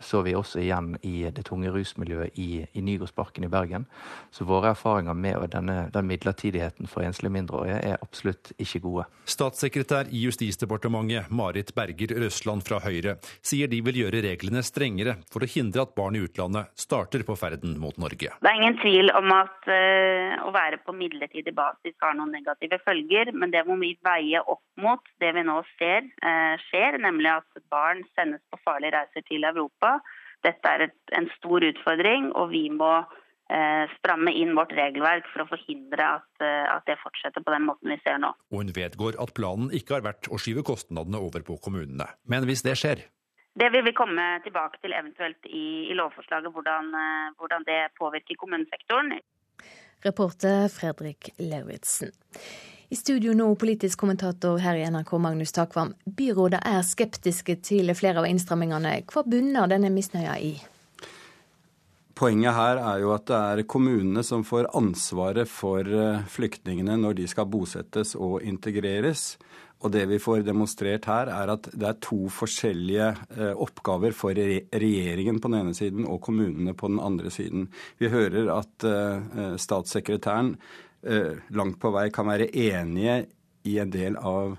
så vi også igjen i det tunge rusmiljøet i, i Nygårdsparken i Bergen. Så våre erfaringer med denne, den midlertidigheten for enslige mindreårige er absolutt ikke gode. Statssekretær i Justisdepartementet Marit Berger Røsland fra Høyre sier de vil gjøre reglene strengere for å hindre at barn i utlandet starter på ferden mot Norge. Det er ingen tvil om at uh, å være på midlertidig basis har noen negative følger, men det må vi veie opp mot det vi nå ser uh, skjer, nemlig at barn sendes på farlige reiser til Europa. Dette er en stor utfordring, og vi må Eh, stramme inn vårt regelverk for å forhindre at, eh, at, det fortsetter på den måten vi ser nå. Og hun vedgår at planen ikke har vært å skyve kostnadene over på kommunene. Men hvis det skjer? Det vil vi komme tilbake til eventuelt i, i lovforslaget, hvordan, eh, hvordan, det påvirker kommunesektoren. Reporter Fredrik Lauritzen. I studio nå politisk kommentator her i NRK Magnus Takvam. Byrådet er skeptiske til flere av innstrammingene. Hva bunner denne misnøya i? Poenget her er jo at det er kommunene som får ansvaret for eh, flyktningene når de skal bosettes og integreres. Og det vi får demonstrert her, er at det er to forskjellige eh, oppgaver for regjeringen på den ene siden og kommunene på den andre siden. Vi hører at eh, statssekretæren langt på vei kan være enige i en del av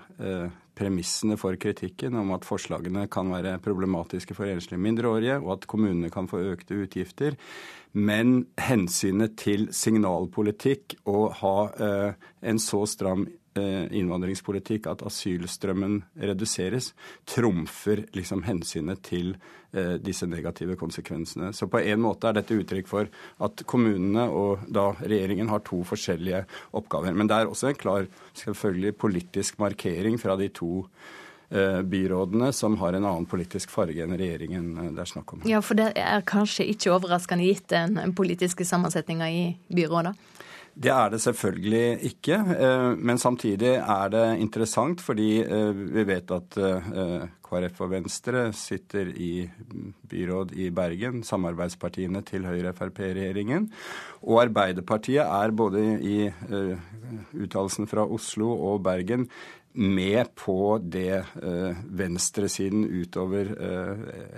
premissene for kritikken om at forslagene kan være problematiske for enslige mindreårige, og at kommunene kan få økte utgifter. Men hensynet til signalpolitikk og ha eh, en så stram innvandringspolitikk at asylstrømmen reduseres, trumfer liksom hensynet til Eh, disse negative konsekvensene. Så på en måte er dette uttrykk for at kommunene og da regjeringen har to forskjellige oppgaver. Men det er også en klar selvfølgelig politisk markering fra de to eh, byrådene som har en annen politisk farge enn regjeringen eh, det er snakk om. Ja, For det er kanskje ikke overraskende gitt den politiske sammensetninga i byrådet? Det er det selvfølgelig ikke. Men samtidig er det interessant, fordi vi vet at KrF og Venstre sitter i byråd i Bergen, samarbeidspartiene til Høyre-Frp-regjeringen. Og Arbeiderpartiet er både i uttalelsen fra Oslo og Bergen med på det venstresiden utover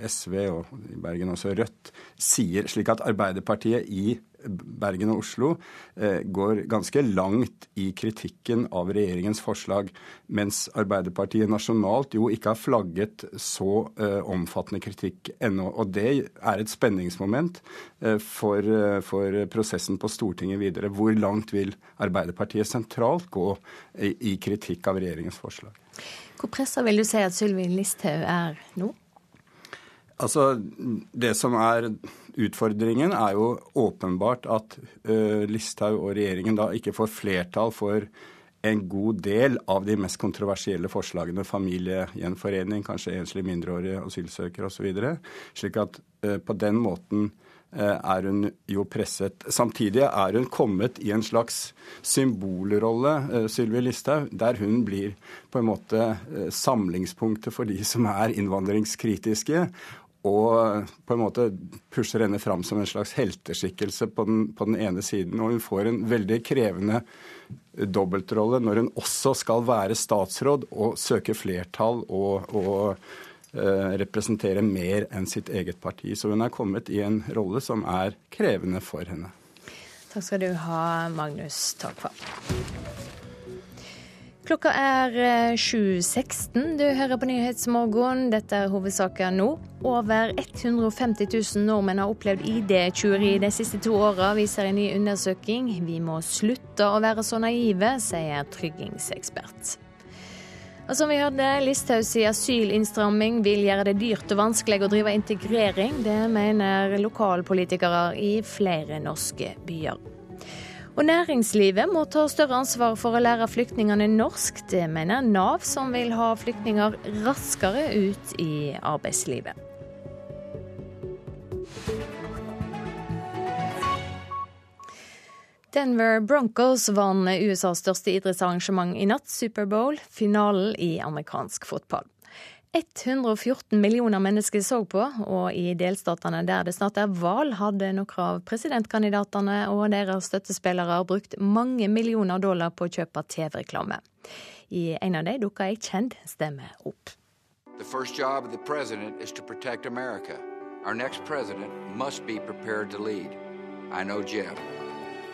SV og i Bergen også Rødt sier, slik at Arbeiderpartiet i Bergen og Oslo, eh, går ganske langt i kritikken av regjeringens forslag, mens Arbeiderpartiet nasjonalt jo ikke har flagget så eh, omfattende kritikk ennå. Og det er et spenningsmoment eh, for, for, prosessen på Stortinget videre. Hvor langt vil Arbeiderpartiet sentralt gå i, kritikk av regjeringens forslag? Hvor pressa vil du si at Sylvi Listhaug er nå? Altså, Det som er utfordringen, er jo åpenbart at uh, Listhaug og regjeringen da ikke får flertall for en god del av de mest kontroversielle forslagene. Familiegjenforening, kanskje enslige mindreårige asylsøkere osv. Slik at uh, på den måten uh, er hun jo presset. Samtidig er hun kommet i en slags symbolrolle, uh, Sylvi Listhaug, der hun blir på en måte samlingspunktet for de som er innvandringskritiske og på en måte pusher henne fram som en slags helteskikkelse på den, på den, ene siden. Og hun får en veldig krevende dobbeltrolle når hun også skal være statsråd og søke flertall og, og eh, representere mer enn sitt eget parti. Så hun er kommet i en rolle som er krevende for henne. Takk skal du ha, Magnus Takvam. Klokka er 7.16. Eh, du hører på Nyhetsmorgen. Dette er hovedsaken nå. Over 150 000 nordmenn har opplevd ID-tjuveri de siste to åra, viser en ny undersøking. Vi må slutte å være så naive, sier tryggingsekspert. Og som vi hørte, Listhaugs asylinnstramming vil gjøre det dyrt og vanskelig å drive integrering. Det mener lokalpolitikere i flere norske byer. Og næringslivet må ta større ansvar for å lære flyktningene norsk. Det mener Nav, som vil ha flyktninger raskere ut i arbeidslivet. Denver Broncos vant USAs største idrettsarrangement i natt, Superbowl, finalen i amerikansk fotball. 114 millioner mennesker så på, og i delstatene der det snart er valg, hadde noen av presidentkandidatene og deres støttespillere brukt mange millioner dollar på å kjøpe TV-reklame. I en av dem dukka ei kjent stemme opp. The first job of the president is to protect America. Our next president must be prepared to lead. I know Jeb.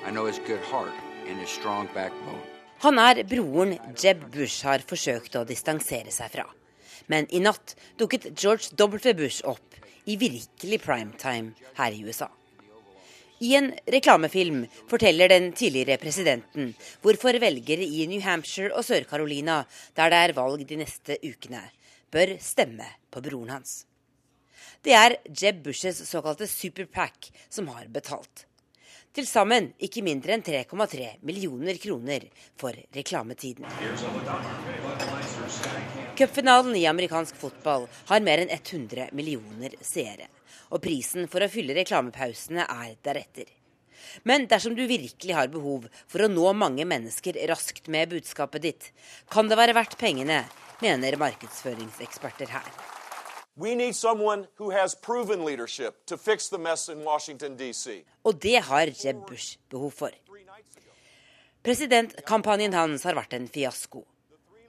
I know his good heart and his strong backbone. Han er broren Jeb Bush har forsøkt å distansere seg fra. Men i natt dukket George W. Bush opp i virkelig primetime her i USA. I en reklamefilm forteller den tidligere presidenten hvorfor velgere i New Hampshire og Sør-Carolina, der det er valg de neste ukene, bør stemme på broren hans. Det er Jeb Bushes såkalte superpack som har betalt. Til sammen ikke mindre enn 3,3 millioner kroner for reklametiden. Cupfinalen i amerikansk fotball har mer enn 100 millioner seere. Og prisen for å fylle reklamepausene er deretter. Men dersom du virkelig har behov for å nå mange mennesker raskt med budskapet ditt, kan det være verdt pengene, mener markedsføringseksperter her. Og det har Jeb Bush behov for. Presidentkampanjen hans har vært en fiasko.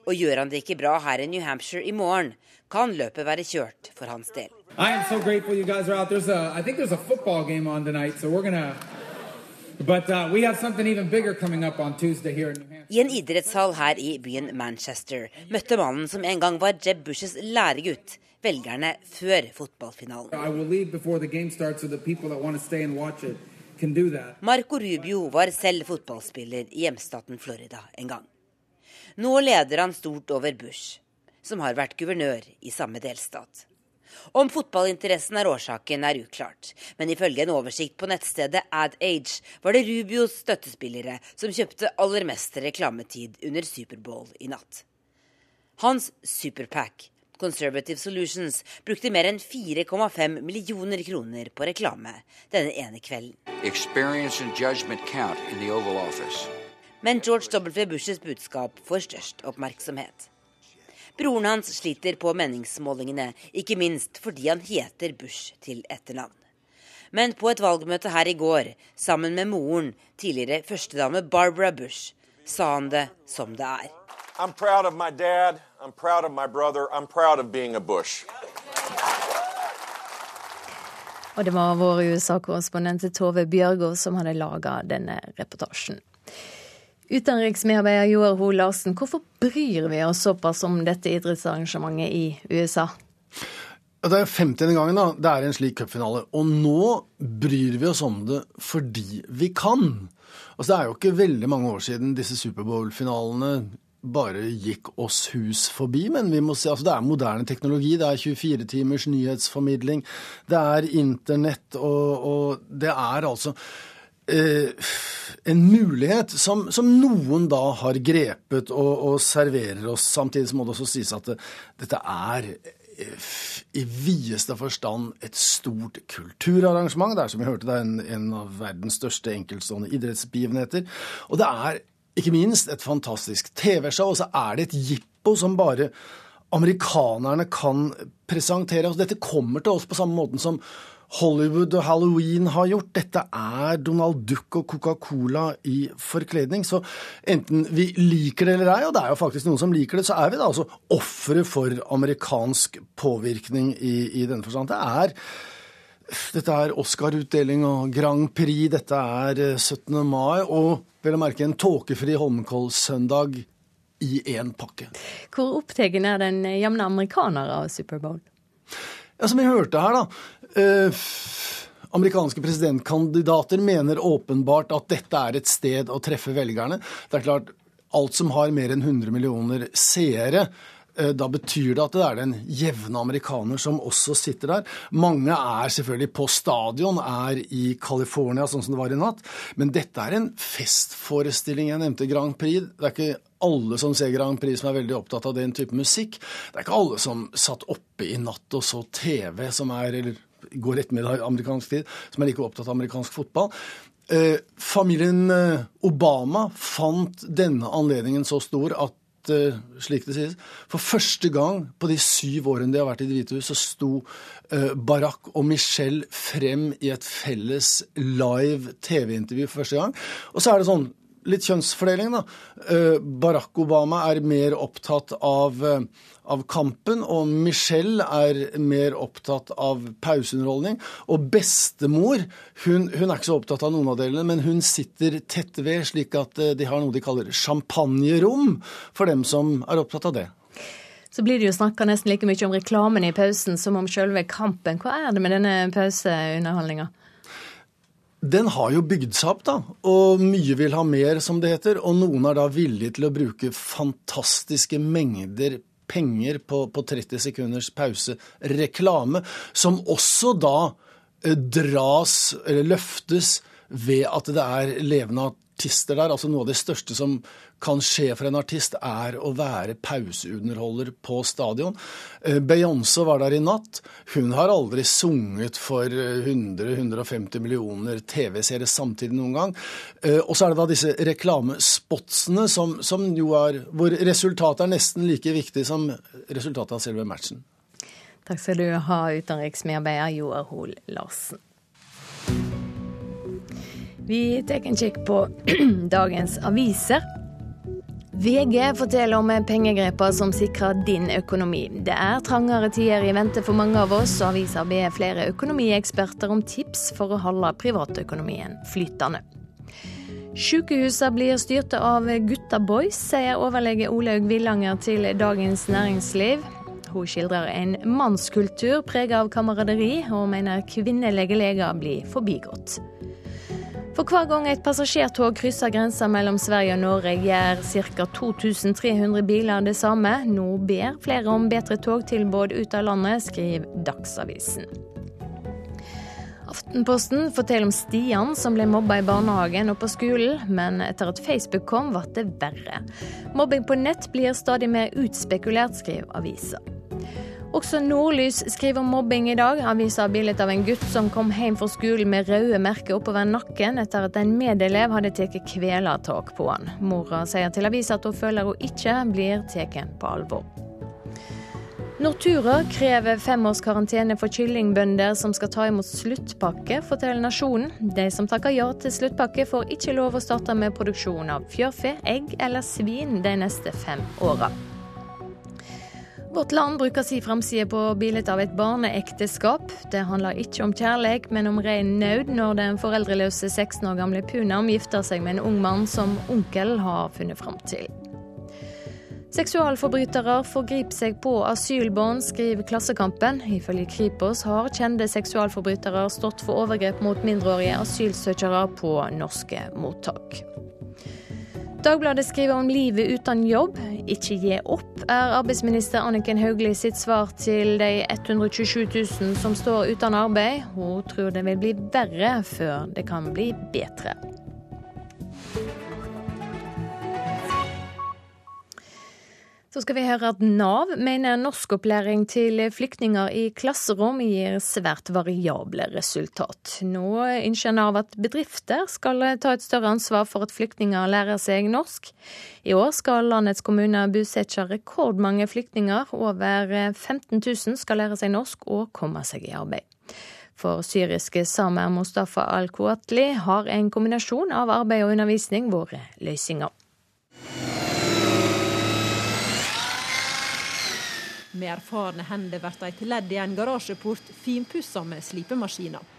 Og gjør han det ikke bra her i New Hampshire i morgen, kan løpet være kjørt for hans del. So But, uh, I en idrettshall her i byen Manchester møtte mannen som en gang var Jeb Bushes læregutt, velgerne før fotballfinalen. Marco Rubio var selv fotballspiller i hjemstaten Florida en gang. Nå leder han stort over Bush, som har vært guvernør i samme delstat. Om fotballinteressen er årsaken, er uklart, men ifølge en oversikt på nettstedet AdAge var det Rubios støttespillere som kjøpte aller mest reklametid under Superbowl i natt. Hans superpack, Conservative Solutions, brukte mer enn 4,5 millioner kroner på reklame denne ene kvelden. Experience and judgment count in the Oval Office. Men George W. Bushes budskap får størst oppmerksomhet. Broren hans sliter på meningsmålingene, ikke minst fordi han heter Bush til etternavn. Men på et valgmøte her i går, sammen med moren, tidligere førstedame Barbara Bush, sa han det som det er. I'm proud of my dad, I'm proud of my brother, I'm proud of being a Bush. Og det var vår USA-korrespondent Tove Bjørgo som hadde laga denne reportasjen. Utenriksmedarbeider Joar Ho Larsen, hvorfor bryr vi oss såpass om dette idrettsarrangementet i USA? Det er 50. gangen da, det er en slik cupfinale. Og nå bryr vi oss om det fordi vi kan. Altså, det er jo ikke veldig mange år siden disse Superbowl-finalene bare gikk oss hus forbi, men vi må se, altså det er moderne teknologi. Det er 24 timers nyhetsformidling, det er internett, og, og det er altså eh, en mulighet som, som, noen da har grepet og, og, serverer oss. Samtidig må det også sies at det, dette er eh, i videste forstand et stort kulturarrangement. Det er som vi hørte, det en, en av verdens største enkeltstående idrettsbegivenheter. Og det er ikke minst et fantastisk TV-show, og så er det et jippo som bare amerikanerne kan presentere. Altså, dette kommer til oss på samme måten som Hollywood og Halloween har gjort. Dette er Donald Duck og Coca-Cola i forkledning. Så enten vi liker det eller ei, og det er jo faktisk noen som liker det, så er vi da altså ofre for amerikansk påvirkning i, i denne forstand. Det er dette er Oscar-utdeling og Grand Prix, dette er 17. Eh, mai, og vel å merke en tåkefri Holmenkollsøndag i én pakke. Hvor opptatt er den jevne amerikaner av Superbowl? Ja, som vi hørte her, da. Eh, amerikanske presidentkandidater mener åpenbart at dette er et sted å treffe velgerne. Det er klart, alt som har mer enn 100 millioner seere, Eh, da betyr det at det er den jevne amerikaner som også sitter der. Mange er selvfølgelig på stadion, er i California, sånn som det var i natt. Men dette er en festforestilling. Jeg nevnte Grand Prix. Det er ikke alle som ser Grand Prix som er veldig opptatt av den type musikk. Det er ikke alle som satt oppe i natt og så TV, som er, eller går ettermiddag amerikansk tid, som er like opptatt av amerikansk fotball. Eh, familien eh, Obama fant denne anledningen så stor at Eh, slik det sies. For første gang på de syv årene de har vært i Det hvite hus, så sto Barack og Michelle frem i et felles live TV-intervju for første gang. Og så er det sånn litt kjønnsfordeling, da. Barack Obama er mer opptatt av av kampen, og Michelle er mer opptatt av pauseunderholdning. Og bestemor hun, hun, er ikke så opptatt av noen av delene, men hun sitter tett ved, slik at eh, de har noe de kaller champagnerom for dem som er opptatt av det. Så blir det jo snakka nesten like mye om reklamen i pausen som om selve kampen. Hva er det med denne pauseunderholdninga? Den har jo bygd seg opp, da, og mye vil ha mer, som det heter. Og noen er da villige til å bruke fantastiske mengder penger på, på 30 sekunders pause. Reklame, som også da eh, dras, eller løftes, ved at det er levende artister der. Altså Noe av det største som kan skje for en artist, er å være pauseunderholder på stadion. Eh, Beyoncé var der i natt. Hun har aldri sunget for 100-150 millioner TV-seere samtidig noen gang. Eh, og så er det da disse reklamespotsene som, som jo er hvor resultatet er nesten like viktig som resultatet av selve matchen. Takk skal du ha, utenriksmedarbeider Joar Hoel Larsen. Vi tar en kikk på dagens aviser. VG forteller om pengegreper som sikrer din økonomi. Det er trangere tider i vente for mange av oss, og avisa ber flere økonomieksperter om tips for å holde privatøkonomien flytende. Sykehusene blir styrte av gutta boys, sier overlege Olaug Villanger til Dagens Næringsliv. Hun skildrer en mannskultur preget av kameraderi, og mener kvinnelige leger blir forbigått. For hver gang et passasjertog krysser grensa mellom Sverige og Norge, gjør ca. 2300 biler det samme. Nå ber flere om bedre togtilbud ut av landet, skriver Dagsavisen. Aftenposten forteller om Stian som ble mobba i barnehagen og på skolen, men etter at Facebook kom, ble det verre. Mobbing på nett blir stadig mer utspekulert, skriver avisa. Også Nordlys skriver om mobbing i dag. Avisa har bilde av en gutt som kom hjem fra skolen med røde merker oppover nakken etter at en medelev hadde tatt kvelertak på han. Mora sier til avisa at hun føler hun ikke blir tatt på alvor. Nortura krever fem års karantene for kyllingbønder som skal ta imot sluttpakke, forteller Nasjonen. De som takker ja til sluttpakke, får ikke lov å starte med produksjon av fjørfe, egg eller svin de neste fem åra. Vårt Land bruker si framside på bildet av et barneekteskap. Det handler ikke om kjærlighet, men om ren nød når den foreldreløse 16 år gamle Punam gifter seg med en ung mann som onkel har funnet fram til. Seksualforbrytere forgriper seg på asylbarn, skriver Klassekampen. Ifølge Kripos har kjente seksualforbrytere stått for overgrep mot mindreårige asylsøkere på norske mottak. Dagbladet skriver om livet uten jobb. Ikke gi opp, er arbeidsminister Anniken Hauglie sitt svar til de 127 000 som står uten arbeid. Hun tror det vil bli verre før det kan bli bedre. Så skal vi høre at Nav mener norskopplæring til flyktninger i klasserom gir svært variable resultat. Nå ønsker Nav at bedrifter skal ta et større ansvar for at flyktninger lærer seg norsk. I år skal landets kommuner bosette rekordmange flyktninger. Over 15 000 skal lære seg norsk og komme seg i arbeid. For syriske Samer Mustafa al-Kuatli har en kombinasjon av arbeid og undervisning vært løsninga. Med erfarne hender blir til ledd i en garasjeport finpussa med slipemaskiner.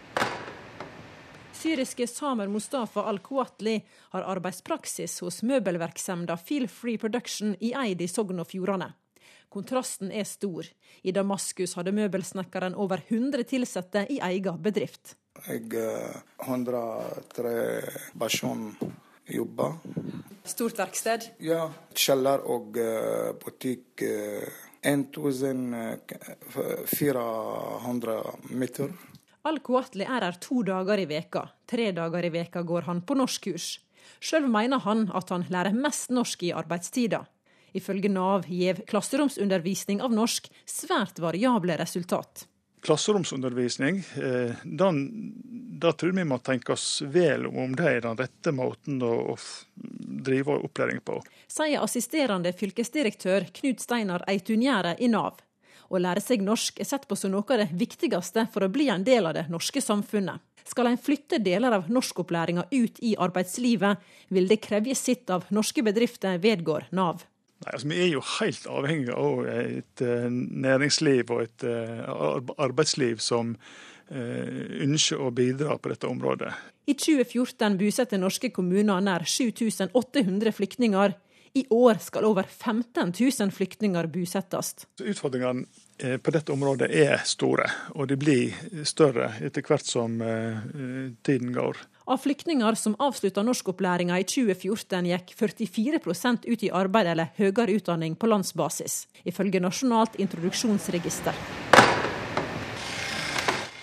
Syriske Samer Mustafa al-Kuatli har arbeidspraksis hos møbelverksemda Feel Free Production i Eid i Sogn og Fjordane. Kontrasten er stor. I Damaskus hadde møbelsnekkeren over 100 ansatte i egen bedrift. Jeg har 103 personer jobber. Stort verksted? Ja. Kjeller og eh, butikk. 1400 meter. Al-Kuatli er her to dager i veka. Tre dager i veka går han på norskkurs. Sjøl mener han at han lærer mest norsk i arbeidstida. Ifølge Nav gir klasseromsundervisning av norsk svært variable resultat. Klasseromsundervisning, den, da tror vi må tenke oss vel om om det er den rette måten å drive opplæring på. Sier assisterende fylkesdirektør Knut Steinar Eitunjære i Nav. Å lære seg norsk er sett på som noe av det viktigste for å bli en del av det norske samfunnet. Skal en flytte deler av norskopplæringa ut i arbeidslivet, vil det kreve sitt av norske bedrifter, vedgår Nav. Nei, altså, Vi er jo helt avhengig av et uh, næringsliv og et uh, arbeidsliv som uh, ønsker å bidra på dette området. I 2014 bosatte norske kommuner nær 7800 flyktninger. I år skal over 15 000 flyktninger bosettes. Utfordringene på dette området er store, og de blir større etter hvert som tiden går. Av flyktninger som avslutta norskopplæringa i 2014, gikk 44 ut i arbeid eller høyere utdanning på landsbasis, ifølge Nasjonalt introduksjonsregister.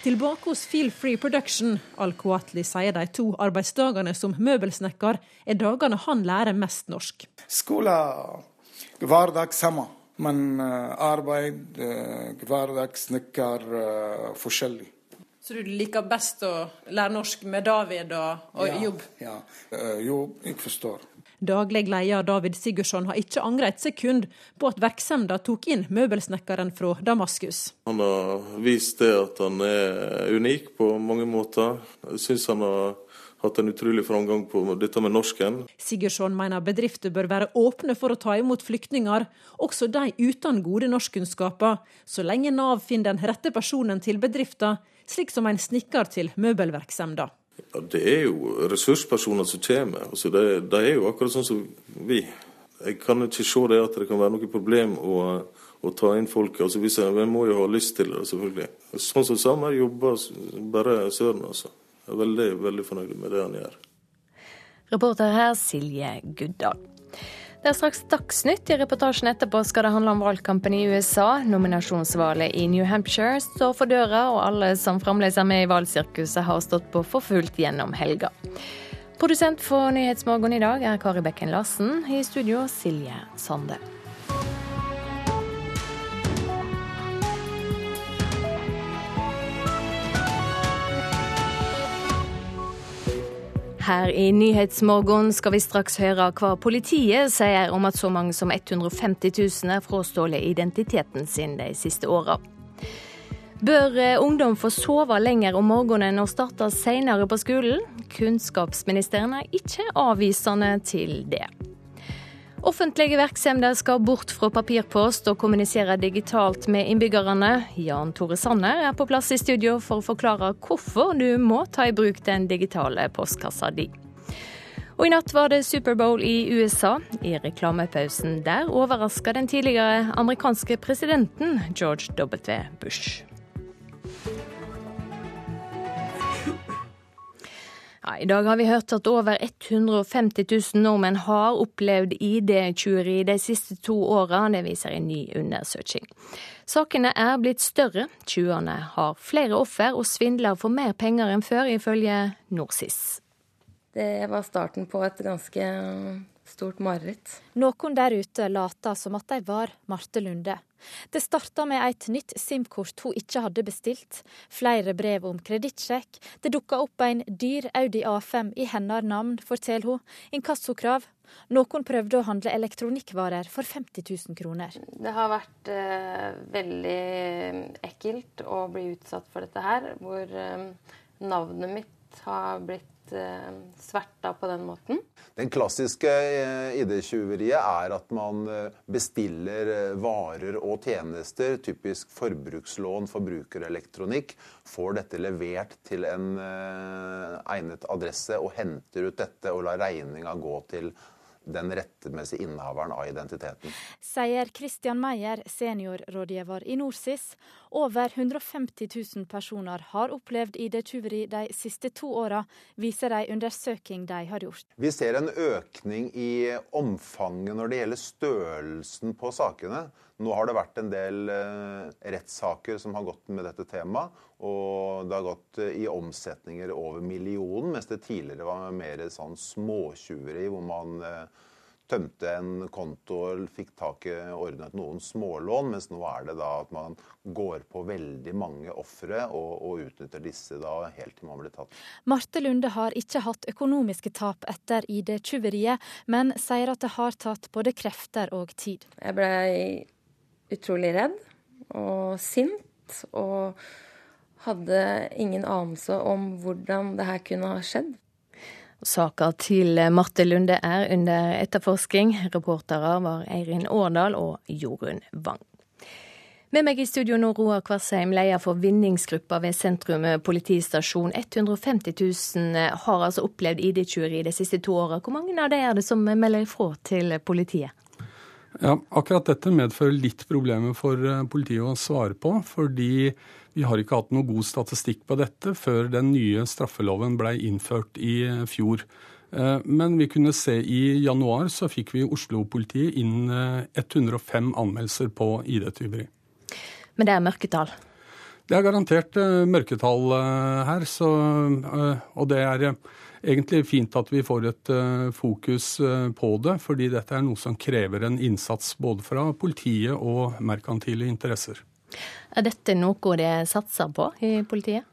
Tilbake hos Feel Free Production, Al-Kuatli sier de to arbeidsdagene som møbelsnekker er dagene han lærer mest norsk. Skole hver dag samme, men arbeid, hverdag, snekker forskjellig. Så du liker best å lære norsk med David og, og ja, jobb? Ja, jobb, jeg forstår. Daglig leder David Sigurdsson har ikke angret et sekund på at virksomheten tok inn møbelsnekkeren fra Damaskus. Han har vist det at han er unik på mange måter. Jeg syns han har hatt en utrolig framgang på dette med norsken. Sigurdsson mener bedrifter bør være åpne for å ta imot flyktninger, også de uten gode norskkunnskaper, så lenge Nav finner den rette personen til bedriften, slik som en snekker til møbelvirksomheten. Ja, det er jo ressurspersoner som kommer. Altså det, det, er jo akkurat sånn som vi. Jeg kan ikke se det at det kan være noe problem å, å ta inn folk. Altså hvis jeg, jeg må jo ha lyst til det, selvfølgelig. Sånn som Samer jobber bare søren, altså. Jeg er veldig, veldig fornøyd med det han gjør. Reporter her Silje Guddal. Det er straks Dagsnytt. I reportasjen etterpå skal det handle om valgkampen i USA. Nominasjonsvalget i New Hampshire står for døra, og alle som fremdeles er med i valgsirkuset, har stått på for fullt gjennom helga. Produsent for Nyhetsmorgen i dag er Kari Bekken Larsen. I studio Silje Sande. Her i Nyhetsmorgen skal vi straks høre hva politiet sier om at så mange som 150 000 er frastjålet identiteten sin de siste åra. Bør ungdom få sove lenger om morgenen og starte senere på skolen? Kunnskapsministeren er ikke avvisende til det. Offentlige virksomheter skal bort fra papirpost og kommunisere digitalt med innbyggerne. Jan Tore Sanner er på plass i studio for å forklare hvorfor du må ta i bruk den digitale postkassa di. Og I natt var det Superbowl i USA. I reklamepausen der overraska den tidligere amerikanske presidenten George W. Bush. I dag har vi hørt at over 150 000 nordmenn har opplevd ID-tjuveri de siste to åra. Det viser en ny undersøking. Sakene er blitt større. Tjuverne har flere offer, og svindler for mer penger enn før, ifølge NorSIS. Det var starten på et ganske stort mareritt. Noen der ute later som at de var Marte Lunde. Det starta med et nytt SIM-kort hun ikke hadde bestilt, flere brev om kredittsjekk, det dukka opp en dyr Audi A5 i hennes navn, forteller hun, inkassokrav. Noen prøvde å handle elektronikkvarer for 50 000 kroner. Det har vært eh, veldig ekkelt å bli utsatt for dette her, hvor eh, navnet mitt har blitt Eh, sverta på den måten. Den klassiske eh, ID-tjuveriet er at man eh, bestiller varer og tjenester, typisk forbrukslån, forbrukerelektronikk, får dette levert til en egnet adresse og henter ut dette og lar regninga gå til den rettemessige innehaveren av identiteten. Sier Christian Meyer, seniorrådgiver i NorSIS. Over 150 000 personer har opplevd ID-tyveri de siste to åra, viser ei undersøking de har gjort. Vi ser en økning i omfanget når det gjelder størrelsen på sakene. Nå har det vært en del eh, rettssaker som har gått med dette temaet. Og det har gått eh, i omsetninger over millionen, mens det tidligere var mer sånn småtjuveri hvor man eh, tømte en konto og fikk tak i ordnet noen smålån, mens nå er det da at man går på veldig mange ofre og, og, utnytter disse da helt til man blir tatt. Marte Lunde har ikke hatt økonomiske tap etter ID-tyveriet, men sier at det har tatt både krefter og tid. Jeg ble utrolig redd og sint. Og hadde ingen anelse om hvordan det her kunne ha skjedd. Saka til Marte Lunde er under etterforsking. Reportere var Eirin Årdal og Jorunn Wang. Med meg i studio nå, Roar Kvarsheim, leder for vinningsgruppa ved Sentrum politistasjon. 150 000 har altså opplevd ID-tjuveri de siste to åra. Hvor mange av de er det som melder ifra til politiet? Ja, Akkurat dette medfører litt problemer for eh, politiet å svare på. Fordi vi har ikke hatt noe god statistikk på dette før den nye straffeloven ble innført i eh, fjor. Eh, men vi kunne se i januar så fikk vi i Oslo-politiet inn 105 anmeldelser på ID-tyveri. Men det er mørketall? Det er garantert mørketall her. Så, og det er egentlig fint at vi får et fokus på det, fordi dette er noe som krever en innsats både fra politiet og merkantile interesser. Er dette noe det satser på i politiet?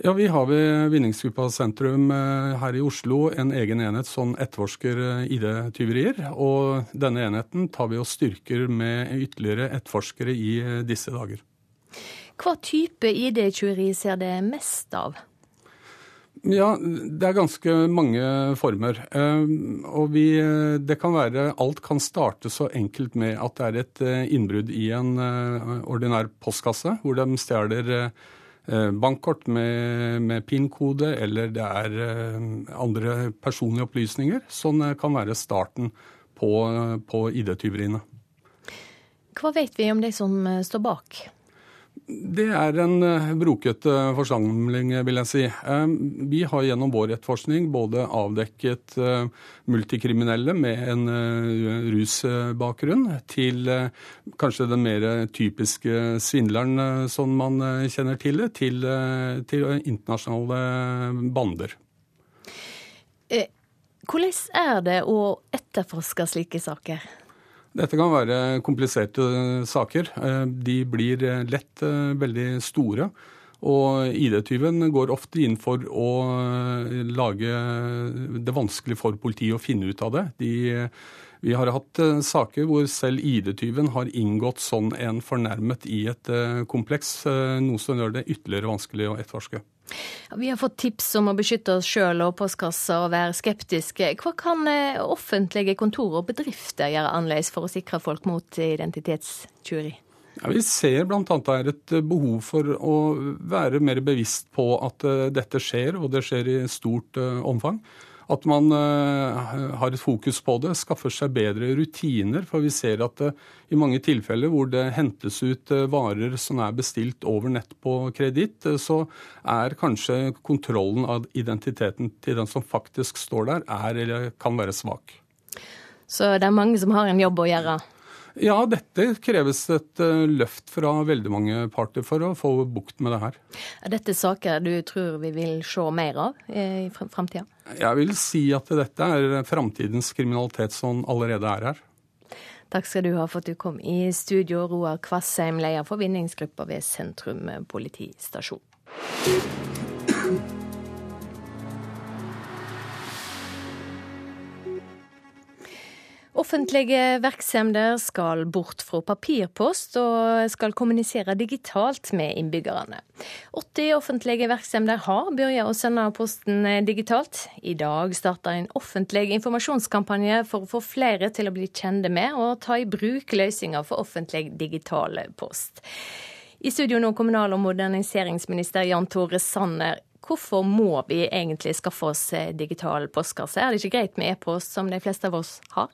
Ja, Vi har ved Vinningsgruppa sentrum uh, her i Oslo en egen enhet som etterforsker ID-tyverier. Og denne enheten tar vi og styrker med ytterligere etterforskere i disse dager. Hva type ID-tyveri ser det mest av? Ja, det er ganske mange former. Eh, og vi, det kan være Alt kan starte så enkelt med at det er et eh, innbrudd i en eh, ordinær postkasse, hvor de stjeler bankkort med, med PIN-kode, eller det er andre personlige opplysninger. Sånn kan være starten på, på ID-tyveriene. Hva vet vi om de som står bak? Det er en eh, brokete forsamling, vil jeg si. Eh, vi har gjennom vår etterforskning både avdekket eh, multikriminelle med en rusbakgrunn, til kanskje den mer typiske svindleren som man kjenner til, til, til internasjonale bander. Hvordan er det å etterforske slike saker? Dette kan være kompliserte saker. Eh, de blir lett eh, veldig store. Og ID-tyven går ofte inn for å lage det vanskelig for politiet å finne ut av det. De vi har hatt saker hvor selv ID-tyven har inngått sånn en fornærmet i et kompleks, noe som gjør det ytterligere vanskelig å etterforske. Vi har fått tips om å beskytte oss sjøl og postkassa og være skeptiske. Hva kan offentlige kontorer og bedrifter gjøre annerledes for å sikre folk mot identitetstyveri? Ja, vi ser bl.a. det er et behov for å være mer bevisst på at dette skjer, og det skjer i stort omfang. At man eh, har et fokus på det, skaffer seg bedre rutiner. For vi ser at det, i mange tilfeller hvor det hentes ut eh, varer som er bestilt over nett på kreditt, så er kanskje kontrollen av identiteten til den som faktisk står der, er eller kan være svak. Så det er mange som har en jobb å gjøre? Ja, dette kreves et eh, løft fra veldig mange parter for å få bukt med det her. Er dette saker du tror vi vil se mer av i framtida? Jeg vil si at dette er framtidens kriminalitet som allerede er her. Takk skal du ha for at du kom i studio, Roar Kvassheim, leder for vinningsgruppa ved Sentrum politistasjon. Offentlige virksomheter skal bort fra papirpost og skal kommunisere digitalt med innbyggerne. 80 offentlige virksomheter har begynt å sende posten digitalt. I dag starter en offentlig informasjonskampanje for å få flere til å bli kjente med og ta i bruk løsninger for offentlig digital post. I studio nå kommunal- og moderniseringsminister Jan Tore Sanner. Hvorfor må vi egentlig skaffe oss digital postkasse? Er det ikke greit med e-post, som de fleste av oss har?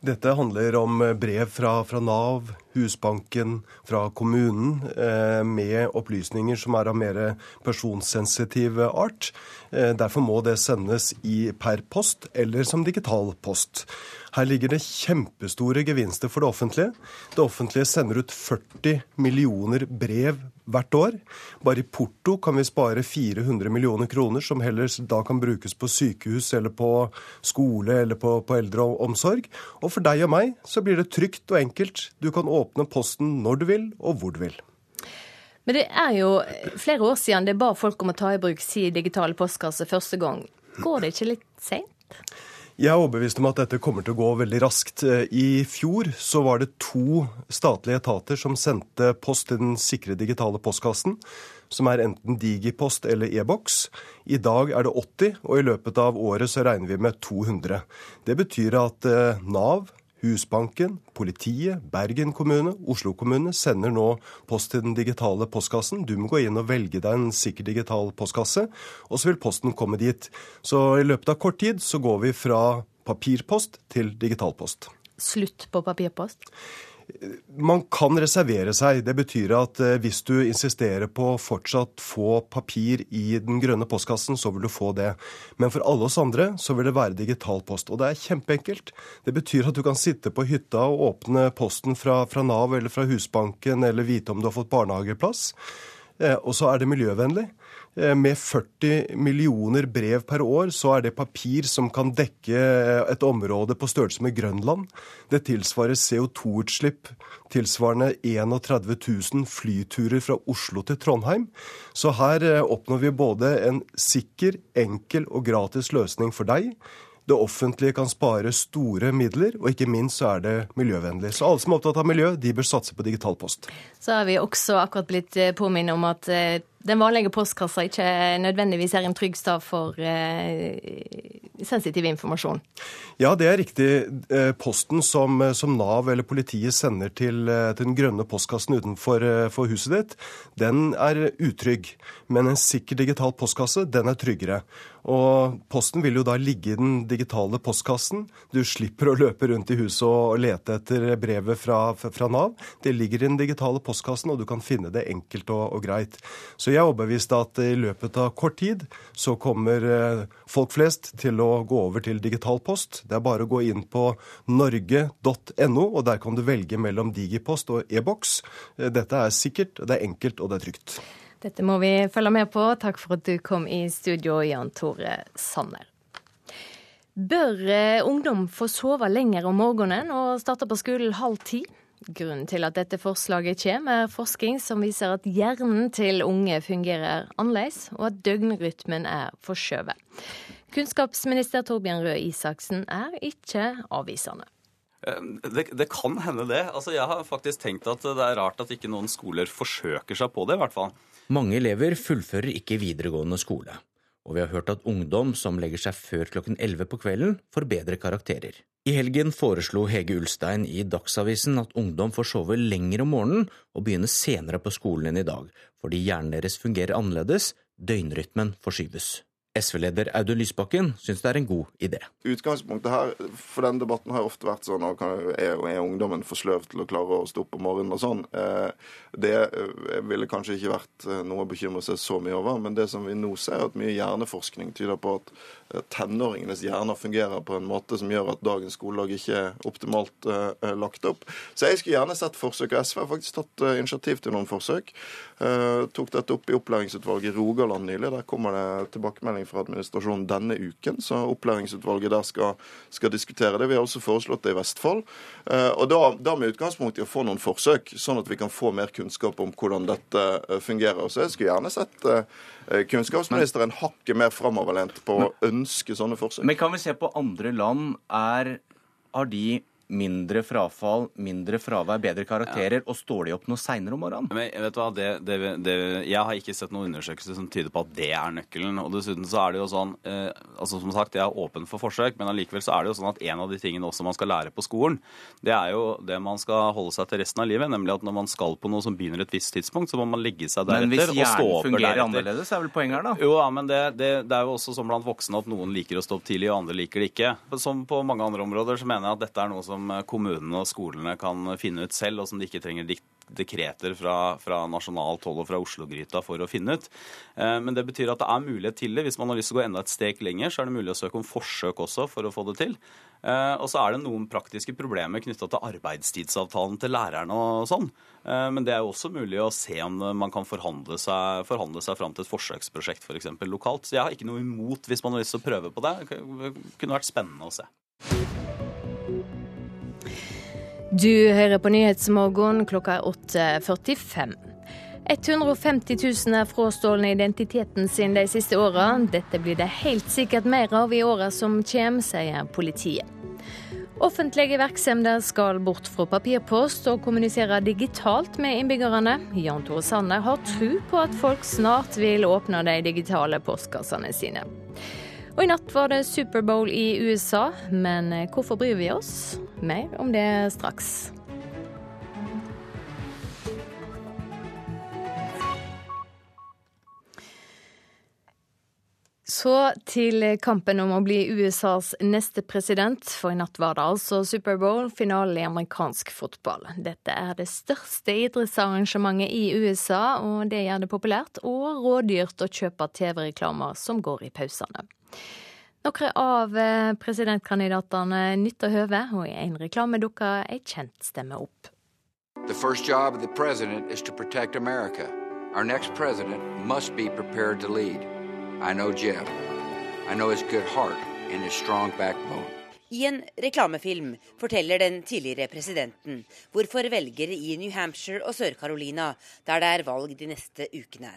Dette handler om brev fra, fra Nav, Husbanken, fra kommunen, eh, med opplysninger som er av mer personsensitiv art. Eh, derfor må det sendes i per post eller som digital post. Her ligger det kjempestore gevinster for det offentlige. Det offentlige sender ut 40 millioner brev hvert år. Bare i porto kan vi spare 400 millioner kroner, som heller da kan brukes på sykehus eller på skole eller på, på eldreomsorg. Og for deg og meg så blir det trygt og enkelt. Du kan åpne posten når du vil og hvor du vil. Men det er jo flere år siden det ba folk om å ta i bruk sin digitale postkasse første gang. Går det ikke litt seint? Jeg er overbevist om at dette kommer til å gå veldig raskt. I fjor så var det to statlige etater som sendte post til den sikre digitale postkassen, som er enten Digipost eller e-boks. I dag er det 80, og i løpet av året så regner vi med 200. Det betyr at eh, Nav, Husbanken, politiet, Bergen kommune, Oslo kommune sender nå post til den digitale postkassen. Du må gå inn og velge deg en sikker digital postkasse, og så vil posten komme dit. Så i løpet av kort tid så går vi fra papirpost til digitalpost. Slutt på papirpost? Man kan reservere seg. Det betyr at eh, hvis du insisterer på fortsatt få papir i den grønne postkassen, så vil du få det. Men for alle oss andre så vil det være digital post. Og det er kjempeenkelt. Det betyr at du kan sitte på hytta og åpne posten fra, fra Nav eller fra Husbanken eller vite om du har fått barnehageplass. Eh, og så er det miljøvennlig. Eh, med 40 millioner brev per år, så er det papir som kan dekke eh, et område på størrelse med Grønland. Det tilsvarer CO2-utslipp tilsvarende 31 000 flyturer fra Oslo til Trondheim. Så her eh, oppnår vi både en sikker, enkel og gratis løsning for deg. Det offentlige kan spare store midler, og ikke minst så er det miljøvennlig. Så alle som er opptatt av miljø, de bør satse på digital post. Så har vi også akkurat blitt påminnet om at den vanlige postkassa ikke nødvendigvis er en trygg stad for eh, sensitiv informasjon? Ja, det er riktig. Eh, posten som, som Nav eller politiet sender til, eh, til den grønne postkassen utenfor eh, huset ditt, den er utrygg. Men en sikker digital postkasse, den er tryggere. Og posten vil jo da ligge i den digitale postkassen. Du slipper å løpe rundt i huset og lete etter brevet fra, fra Nav. Det ligger i den digitale postkassen, og du kan finne det enkelt og, og greit. Så jeg er overbevist at i løpet av kort tid så kommer eh, folk flest til å gå over til digital post. Det er bare å gå inn på norge.no, og der kan du velge mellom digipost og e-boks. Eh, dette er sikkert, det er enkelt og det er trygt. Dette må vi følge med på. Takk for at du kom i studio, Jan Tore Sanner. Bør eh, ungdom få sove lenger om morgenen og starte på skolen halv ti? Grunnen til at dette forslaget kommer, er forskning som viser at hjernen til unge fungerer annerledes, og at døgnrytmen er forskjøvet. Kunnskapsminister Torbjørn Røe Isaksen er ikke avvisende. Eh, det, det, kan hende, det. Altså, jeg har faktisk tenkt at det er rart at ikke noen skoler forsøker seg på det, i hvert fall. Mange elever fullfører ikke videregående skole. Og vi har hørt at ungdom som legger seg før klokken 11 på kvelden, får bedre karakterer. I helgen foreslo Hege Ulstein i Dagsavisen at ungdom får sove lenger om morgenen og begynne senere på skolen enn i dag, fordi hjernen deres fungerer annerledes, døgnrytmen forskyves. SV-leder Audun Lysbakken syns det er en god idé. Utgangspunktet her for denne debatten har ofte vært sånn at er, er ungdommen for sløv til å klare å stå opp om morgenen og sånn. Eh, det eh, ville kanskje ikke vært eh, noe å bekymre seg så mye over, men det som vi nå ser, er at mye hjerneforskning tyder på at tenåringenes hjerner fungerer på en måte som gjør at dagens skolelag ikke er optimalt lagt opp. Så jeg skulle gjerne sett forsøk. og SV har faktisk tatt initiativ til noen forsøk. Uh, tok dette opp i opplæringsutvalget i Rogaland nylig. Der kommer det tilbakemelding fra administrasjonen denne uken. Så opplæringsutvalget der skal, skal diskutere det. Vi har også foreslått det i Vestfold. og da, da, med utgangspunkt i å få noen forsøk, sånn at vi kan få mer kunnskap om hvordan dette fungerer. Så jeg skulle gjerne sett kunnskapsministeren hakket mer framoverlent på å ønske sånne forsøk. Men kan vi se på andre land? Er, har de mindre frafall, mindre fravær, bedre karakterer, ja. og står de opp noe seinere om morgenen? Men vet du hva, det, det, det, Jeg har ikke sett noen undersøkelser som tyder på at det er nøkkelen. og Dessuten så er det jo sånn eh, altså Som sagt, jeg er åpen for forsøk, men allikevel så er det jo sånn at en av de tingene også man skal lære på skolen, det er jo det man skal holde seg til resten av livet. Nemlig at når man skal på noe som begynner et visst tidspunkt, så må man legge seg deretter. Men hvis hjernen fungerer annerledes, er vel poenget her, da? Jo, ja, men det, det, er jo også sånn blant voksne at noen liker å stå opp tidlig, og andre liker det ikke. Som på mange andre områder så mener jeg at dette er noe som kommunene og skolene kan finne ut selv, og som de ikke trenger dekreter fra, fra nasjonalt hold og fra Oslo-gryta for å finne ut. Eh, men det betyr at det er mulighet til det. Hvis man har lyst til å gå enda et steg lenger, så er det mulig å søke om forsøk også for å få det til. Eh, og så er det noen praktiske problemer knytta til arbeidstidsavtalen til lærerne og sånn. Eh, men det er jo også mulig å se om man kan forhandle seg, forhandle seg fram til et forsøksprosjekt f.eks. For lokalt. Så jeg har ikke noe imot hvis man har lyst til å prøve på det. Det kunne vært spennende å se. Du hører på Nyhetsmorgen klokka er 8.45. 150 000 er frastjålne identiteten sin de siste åra. Dette blir det helt sikkert mer av i åra som kommer, sier politiet. Offentlige virksomheter skal bort fra papirpost og kommunisere digitalt med innbyggerne. Jan Tore Sanner har tro på at folk snart vil åpne de digitale postkassene sine. Og i natt var det Superbowl i USA, men hvorfor bryr vi oss? Mer om det straks. Så til kampen om å bli USAs neste president. For i natt var det altså Superbowl-finale i amerikansk fotball. Dette er det største idrettsarrangementet i USA, og det gjør det populært og rådyrt å kjøpe TV-reklamer som går i pausene. Noen av eh, presidentkandidatene nytter høvet, og i en reklame dukker ei kjent stemme opp. The first job of the president is to protect America. Our next president must be prepared to lead. I know Jeb. I know his good heart and his strong backbone. I en reklamefilm forteller den tidligere presidenten hvorfor velgere i New Hampshire og Sør-Carolina, der det er valg de neste ukene,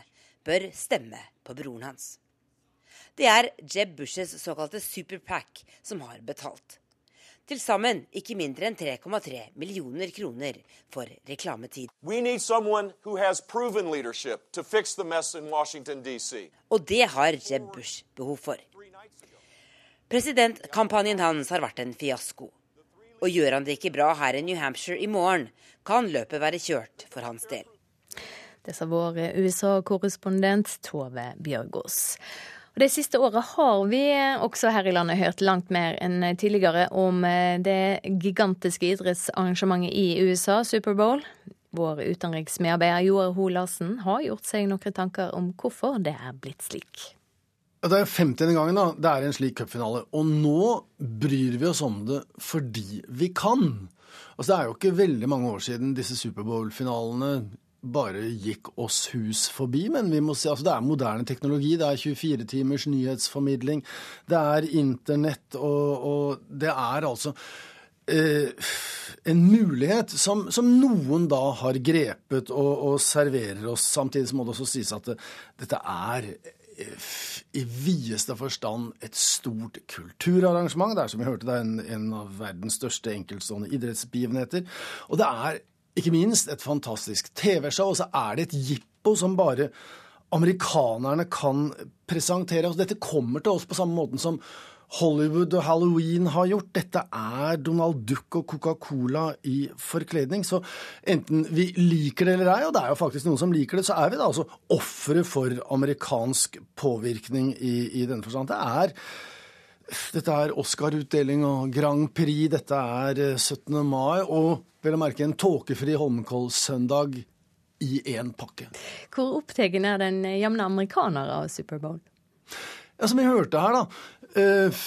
bør stemme på broren hans. Det er Jeb Bushes såkalte superpack som har betalt. Til sammen ikke mindre enn 3,3 millioner kroner for reklametid. Og det har Jeb Bush behov for. Presidentkampanjen hans har vært en fiasko. Og gjør han det ikke bra her i New Hampshire i morgen, kan løpet være kjørt for hans del. Det sa vår USA-korrespondent Tove Bjørgaas. Og Det siste året har vi også her i landet hørt langt mer enn tidligere om eh, det gigantiske idrettsarrangementet i USA, Superbowl. Vår utenriksmedarbeider Joar Ho Larsen har gjort seg noen tanker om hvorfor det er blitt slik. Det er 50. gangen da, det er en slik cupfinale, og nå bryr vi oss om det fordi vi kan. Altså, det er jo ikke veldig mange år siden disse Superbowl-finalene bare gikk oss hus forbi, men vi må se, altså det er moderne teknologi. Det er 24 timers nyhetsformidling. Det er internett, og, og det er altså eh, en mulighet som, som, noen da har grepet og, og, serverer oss. Samtidig må det også sies at det, dette er eh, i videste forstand et stort kulturarrangement. Det er som vi hørte, det er en, en av verdens største enkeltstående idrettsbegivenheter. Og det er ikke minst et fantastisk TV-show, og så er det et jippo som bare amerikanerne kan presentere. Altså, dette kommer til oss på samme måten som Hollywood og Halloween har gjort. Dette er Donald Duck og Coca-Cola i forkledning. Så enten vi liker det eller ei, og det er jo faktisk noen som liker det, så er vi da altså ofre for amerikansk påvirkning i, i denne forstand. Det er dette er Oscar-utdeling og Grand Prix, dette er 17. Eh, mai og vel å merke en tåkefri Holmenkollsøndag i én pakke. Hvor opptatt er den jevne amerikaner av Superbowl? Ja, som vi hørte her, da eh,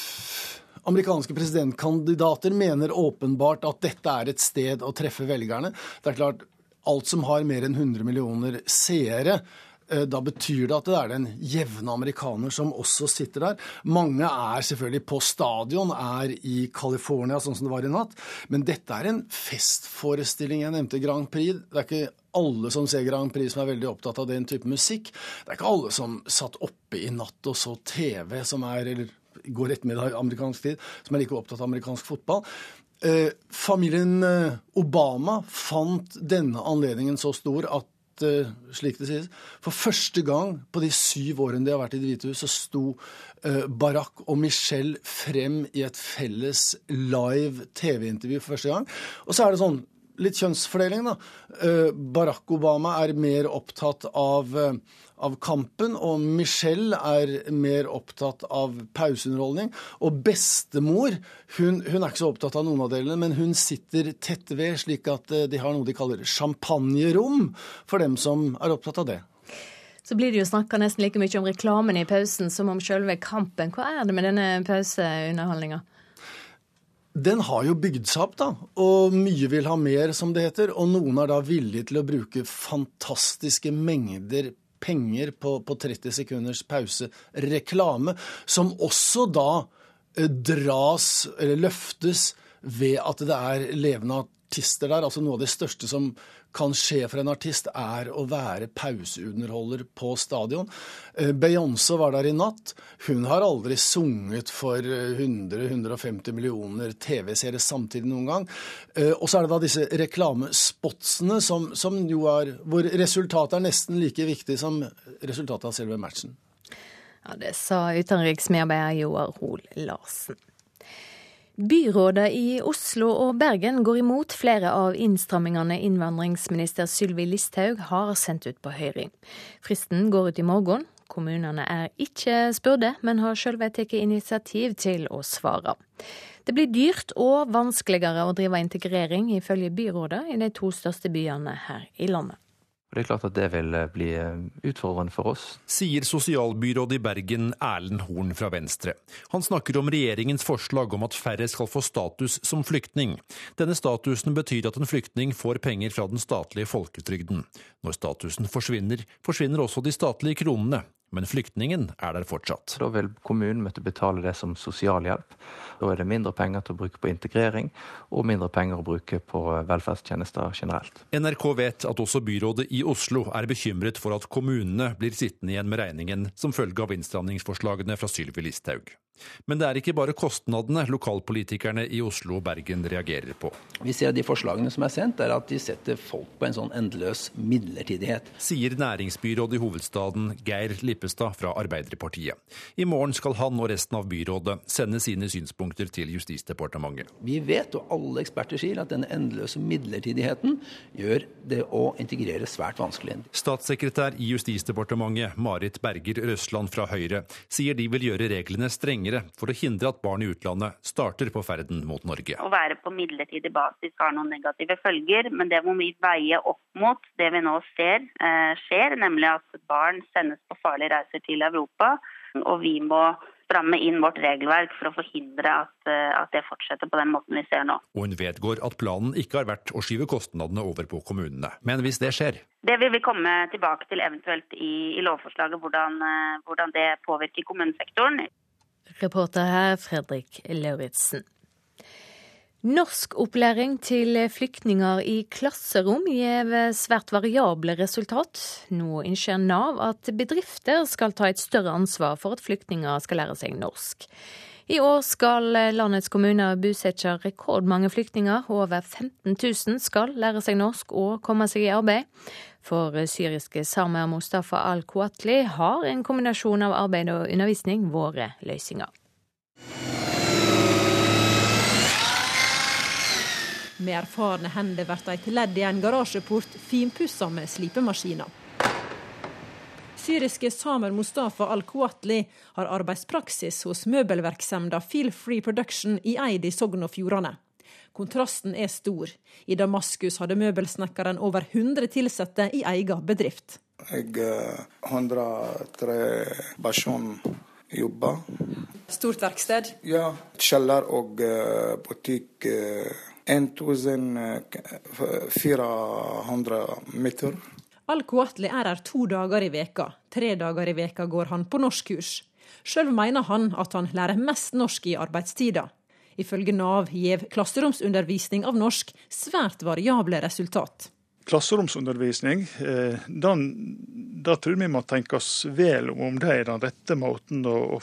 amerikanske presidentkandidater mener åpenbart at dette er et sted å treffe velgerne. Det er klart, alt som har mer enn 100 millioner seere, da betyr det at det er den jevne amerikaner som også sitter der. Mange er selvfølgelig på stadion, er i California, sånn som det var i natt. Men dette er en festforestilling. Jeg nevnte Grand Prix. Det er ikke alle som ser Grand Prix som er veldig opptatt av den type musikk. Det er ikke alle som satt oppe i natt og så TV, som er eller går ettermiddag amerikansk tid, som er like opptatt av amerikansk fotball. Eh, familien eh, Obama fant denne anledningen så stor at eh, slik det sies, for første gang på de syv årene de har vært i Det hvite hus, så sto eh, Barack og Michelle frem i et felles live TV-intervju for første gang. Og så er det sånn litt kjønnsfordeling, da. Eh, Barack Obama er mer opptatt av, eh, av kampen, og Michelle er mer opptatt av pauseunderholdning. Og bestemor hun, hun, er ikke så opptatt av noen av delene, men hun sitter tett ved, slik at eh, de har noe de kaller champagnerom for dem som er opptatt av det. Så blir det jo snakka nesten like mye om reklamen i pausen som om selve kampen. Hva er det med denne pauseunderholdninga? Den har jo bygd seg opp, da. Og mye vil ha mer, som det heter. Og noen er da villige til å bruke fantastiske mengder penger på, på 30 sekunders pause. Reklame. Som også da eh, dras, eller løftes, ved at det er levende artister der. Altså noe av det største som kan skje for en artist, er å være pauseunderholder på stadion. Eh, Beyoncé var der i natt. Hun har aldri sunget for 100-150 millioner TV-seere samtidig noen gang. Eh, og så er det da disse reklamespotsene som, som jo er hvor resultatet er nesten like viktig som resultatet av selve matchen. Ja, Det sa utenriksmedarbeider Joar Hoel Larsen. Byrådet i Oslo og Bergen går imot flere av innstrammingene innvandringsminister Sylvi Listhaug har sendt ut på høring. Fristen går ut i morgen. Kommunene er ikke spurte, men har sjølve tatt initiativ til å svare. Det blir dyrt og vanskeligere å drive integrering, ifølge byrådet i de to største byene her i landet. Det er klart at det vil eh, bli eh, utfordrende for oss. Sier sosialbyrådet i Bergen Erlend Horn fra Venstre. Han snakker om regjeringens forslag om at færre skal få status som flyktning. Denne statusen betyr at en flyktning får penger fra den statlige folketrygden. Når statusen forsvinner, forsvinner også de statlige kronene. Men flyktningen er der fortsatt. Da vil kommunen måtte betale det som sosialhjelp. Da er det mindre penger til å bruke på integrering, og mindre penger å bruke på velferdstjenester generelt. NRK vet at også byrådet i Oslo er bekymret for at kommunene blir sittende igjen med regningen som følge av innstramningsforslagene fra Sylvi Listhaug. Men det er ikke bare kostnadene lokalpolitikerne i Oslo og Bergen reagerer på. Vi ser De forslagene som er sendt, er at de setter folk på en sånn endeløs midlertidighet. Sier næringsbyrådet i hovedstaden Geir Lippestad fra Arbeiderpartiet. I morgen skal han og resten av byrådet sende sine synspunkter til Justisdepartementet. Vi vet, og alle eksperter sier, at denne endeløse midlertidigheten gjør det å integrere svært vanskelig. Statssekretær i Justisdepartementet Marit Berger Røsland fra Høyre sier de vil gjøre reglene strenge strengere for å hindre at barn i utlandet starter på ferden mot Norge. Å være på midlertidig basis har noen negative følger, men det må vi veie opp mot det vi nå ser eh, skjer, nemlig at barn sendes på farlige reiser til Europa. Og vi må stramme inn vårt regelverk for å forhindre at, eh, at, det fortsetter på den måten vi ser nå. Og hun vedgår at planen ikke har vært å skyve kostnadene over på kommunene. Men hvis det skjer? Det vil vi komme tilbake til eventuelt i, i lovforslaget, hvordan, eh, hvordan det påvirker kommunesektoren. Reporter her Fredrik Lauritzen. Norskopplæring til flyktninger i klasserom gir svært variable resultat. Nå innser Nav at bedrifter skal ta et større ansvar for at flyktninger skal lære seg norsk. I år skal landets kommuner bosette rekordmange flyktninger. Over 15 000 skal lære seg norsk og komme seg i arbeid. For syriske samer Mustafa al-Kuatli har en kombinasjon av arbeid og undervisning vært løsninga. Med erfarne hender blir et ledd i en garasjeport finpussa med slipemaskiner. Syriske Samer Mustafa al-Kuatli har arbeidspraksis hos møbelverksemda Feel Free Production i Eid i Sogn og Fjordane. Kontrasten er stor. I Damaskus hadde møbelsnekkeren over 100 ansatte i egen bedrift. Jeg har 103 personer jobber. Stort verksted? Ja. Kjeller og eh, butikk. 1400 meter. Al-Kuatli er her to dager i veka. Tre dager i veka går han på norskkurs. Sjøl mener han at han lærer mest norsk i arbeidstida. Ifølge Nav gir klasseromsundervisning av norsk svært variable resultat klasseromsundervisning, eh, da tror vi må tenke oss vel om om det er den rette måten å,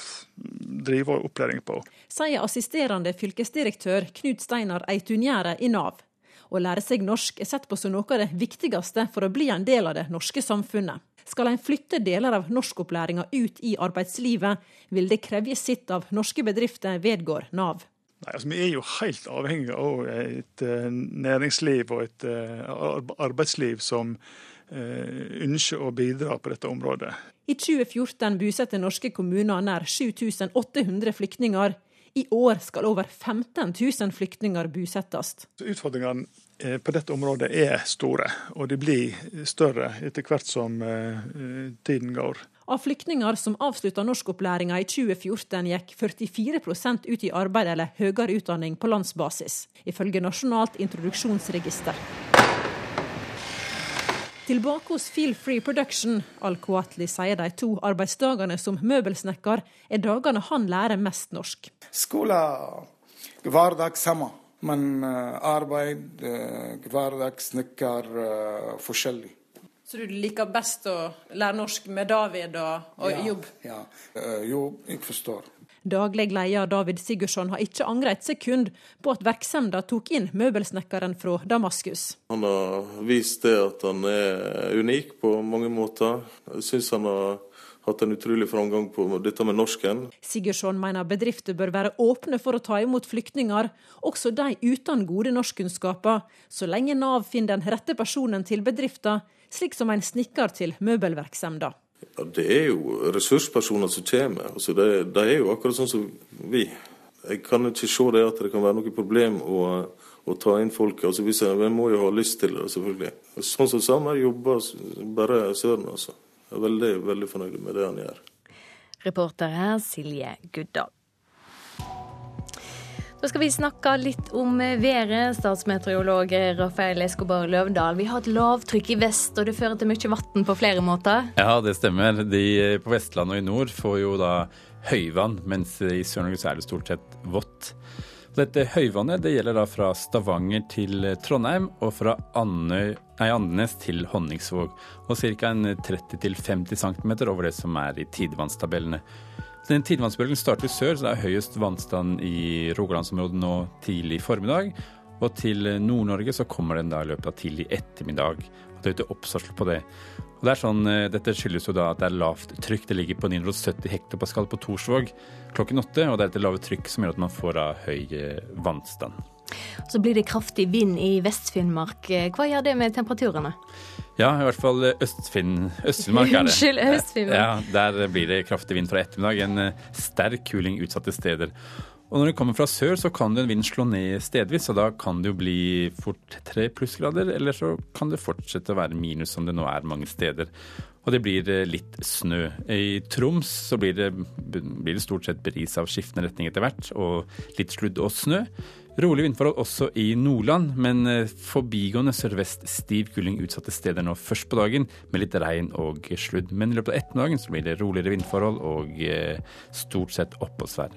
drive opplæring på. Sier assisterende fylkesdirektør Knut Steinar Eitunjære i Nav. Å lære seg norsk er sett på som noe av det viktigste for å bli en del av det norske samfunnet. Skal en flytte deler av norskopplæringa ut i arbeidslivet, vil det kreve sitt av norske bedrifter, vedgår Nav. Nei, altså Vi er jo helt avhengig av et uh, næringsliv og et uh, arbeidsliv som uh, ønsker å bidra på dette området. I 2014 bosatte norske kommuner nær 7800 flyktninger. I år skal over 15 000 flyktninger bosettes. Utfordringene på dette området er store, og de blir større etter hvert som tiden går. Av flyktninger som avslutta norskopplæringa i 2014, gikk 44 ut i arbeid eller høyere utdanning på landsbasis, ifølge Nasjonalt introduksjonsregister. Tilbake hos Feel Free Production, Al-Kuatli sier de to arbeidsdagene som møbelsnekker er dagene han lærer mest norsk. Skole hverdag samme, men eh, arbeid, hver hverdag, snekker, eh, forskjellig. Så du liker best å lære norsk med David og, og ja, jobb? Ja. Uh, jo, jeg forstår. Daglig leder David Sigurdsson har ikke angret et sekund på at virksomheten tok inn møbelsnekkeren fra Damaskus. Han har vist det at han er unik på mange måter. Jeg syns han har hatt en utrolig framgang på dette med norsken. Sigurdsson mener bedrifter bør være åpne for å ta imot flyktninger, også de uten gode norskkunnskaper, så lenge Nav finner den rette personen til bedriften, slik som en snekker til møbelverksemda. Ja, det er jo ressurspersoner som kommer. Altså det, det, er jo akkurat sånn som vi. Jeg kan ikke se det at det kan være noe problem å, å ta inn folk. Altså hvis jeg, jeg må jo ha lyst til det, selvfølgelig. Sånn som Samer jobber bare søren, altså. Jeg er veldig, veldig fornøyd med det han gjør. Reporter her Silje Guddal. Så skal vi snakke litt om været. Statsmeteorolog Rafael Escobar Løvdahl. Vi har et lavtrykk i vest, og det fører til mye vann på flere måter? Ja, det stemmer. De på Vestlandet og i nord får jo da høyvann, mens i Sør-Norge er det stort sett vått. Dette høyvannet det gjelder da fra Stavanger til Trondheim og fra Andenes til Honningsvåg. Og ca. 30-50 cm over det som er i tidevannstabellene. Den Tidevannsbølgen starter sør, så det er høyest vannstand i Rogalandsområdet nå tidlig formiddag. Og til Nord-Norge så kommer den da i løpet av tidlig ettermiddag. Og det er ute oppførsel på det. Og det er sånn, eh, Dette skyldes jo da at det er lavt trykk. Det ligger på 970 hektopascal på Torsvåg klokken åtte. Og det er dette lave trykk som gjør at man får da høy eh, vannstand. Så blir det kraftig vind i Vest-Finnmark. Hva gjør det med temperaturene? Ja, i hvert fall Øst-Finnmark er det. Unnskyld, Øst-Finnmark. Ja, Der blir det kraftig vind fra ettermiddag. En eh, sterk kuling utsatte steder. Og når det kommer fra sør, så kan det en vind slå ned stedvis, og da kan det jo bli fort tre plussgrader, eller så kan det fortsette å være minus, som det nå er mange steder. Og det blir eh, litt snø. I Troms så blir det, blir det stort sett bris av skiftende retning etter hvert, og litt sludd og snø. Rolig vindforhold også i Nordland, men eh, forbigående sørvest stiv kuling utsatte steder nå først på dagen, med litt regn og sludd. Men i løpet av ettermiddagen så blir det roligere vindforhold og eh, stort sett oppholdsvær.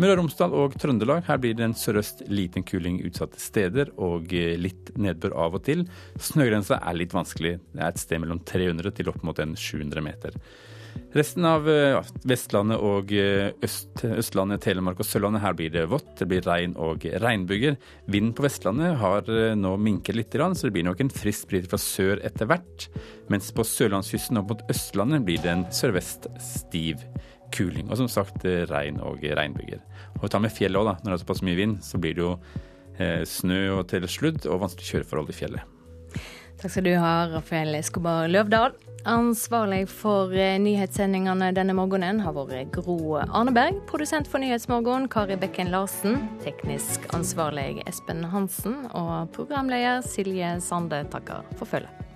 Møre og Romsdal og Trøndelag, her blir det en sørøst liten kuling utsatte steder og eh, litt nedbør av og til. Snøgrensa er litt vanskelig. Det er et sted mellom 300 til opp mot en 700 meter. Resten av Vestlandet og Øst, Østlandet, Telemark og Sørlandet, her blir det vått. Det blir regn og regnbyger. Vinden på Vestlandet har nå minket litt, så det blir nok en frisk bris fra sør etter hvert. Mens på sørlandskysten og mot Østlandet blir det en sørvest stiv kuling. Og som sagt regn og regnbyger. Og ta med fjellet òg, da. Når det er såpass mye vind, så blir det jo eh, snø og til sludd og vanskelig kjøreforhold i fjellet. Takk skal du ha, Rafael Escobar Løvdahl. Ansvarlig for eh, nyhetssendingene denne morgenen har vært Gro Arneberg. Produsent for Nyhetsmorgen Kari Bekken Larsen. Teknisk ansvarlig Espen Hansen. Og programleder Silje Sande takker for følget.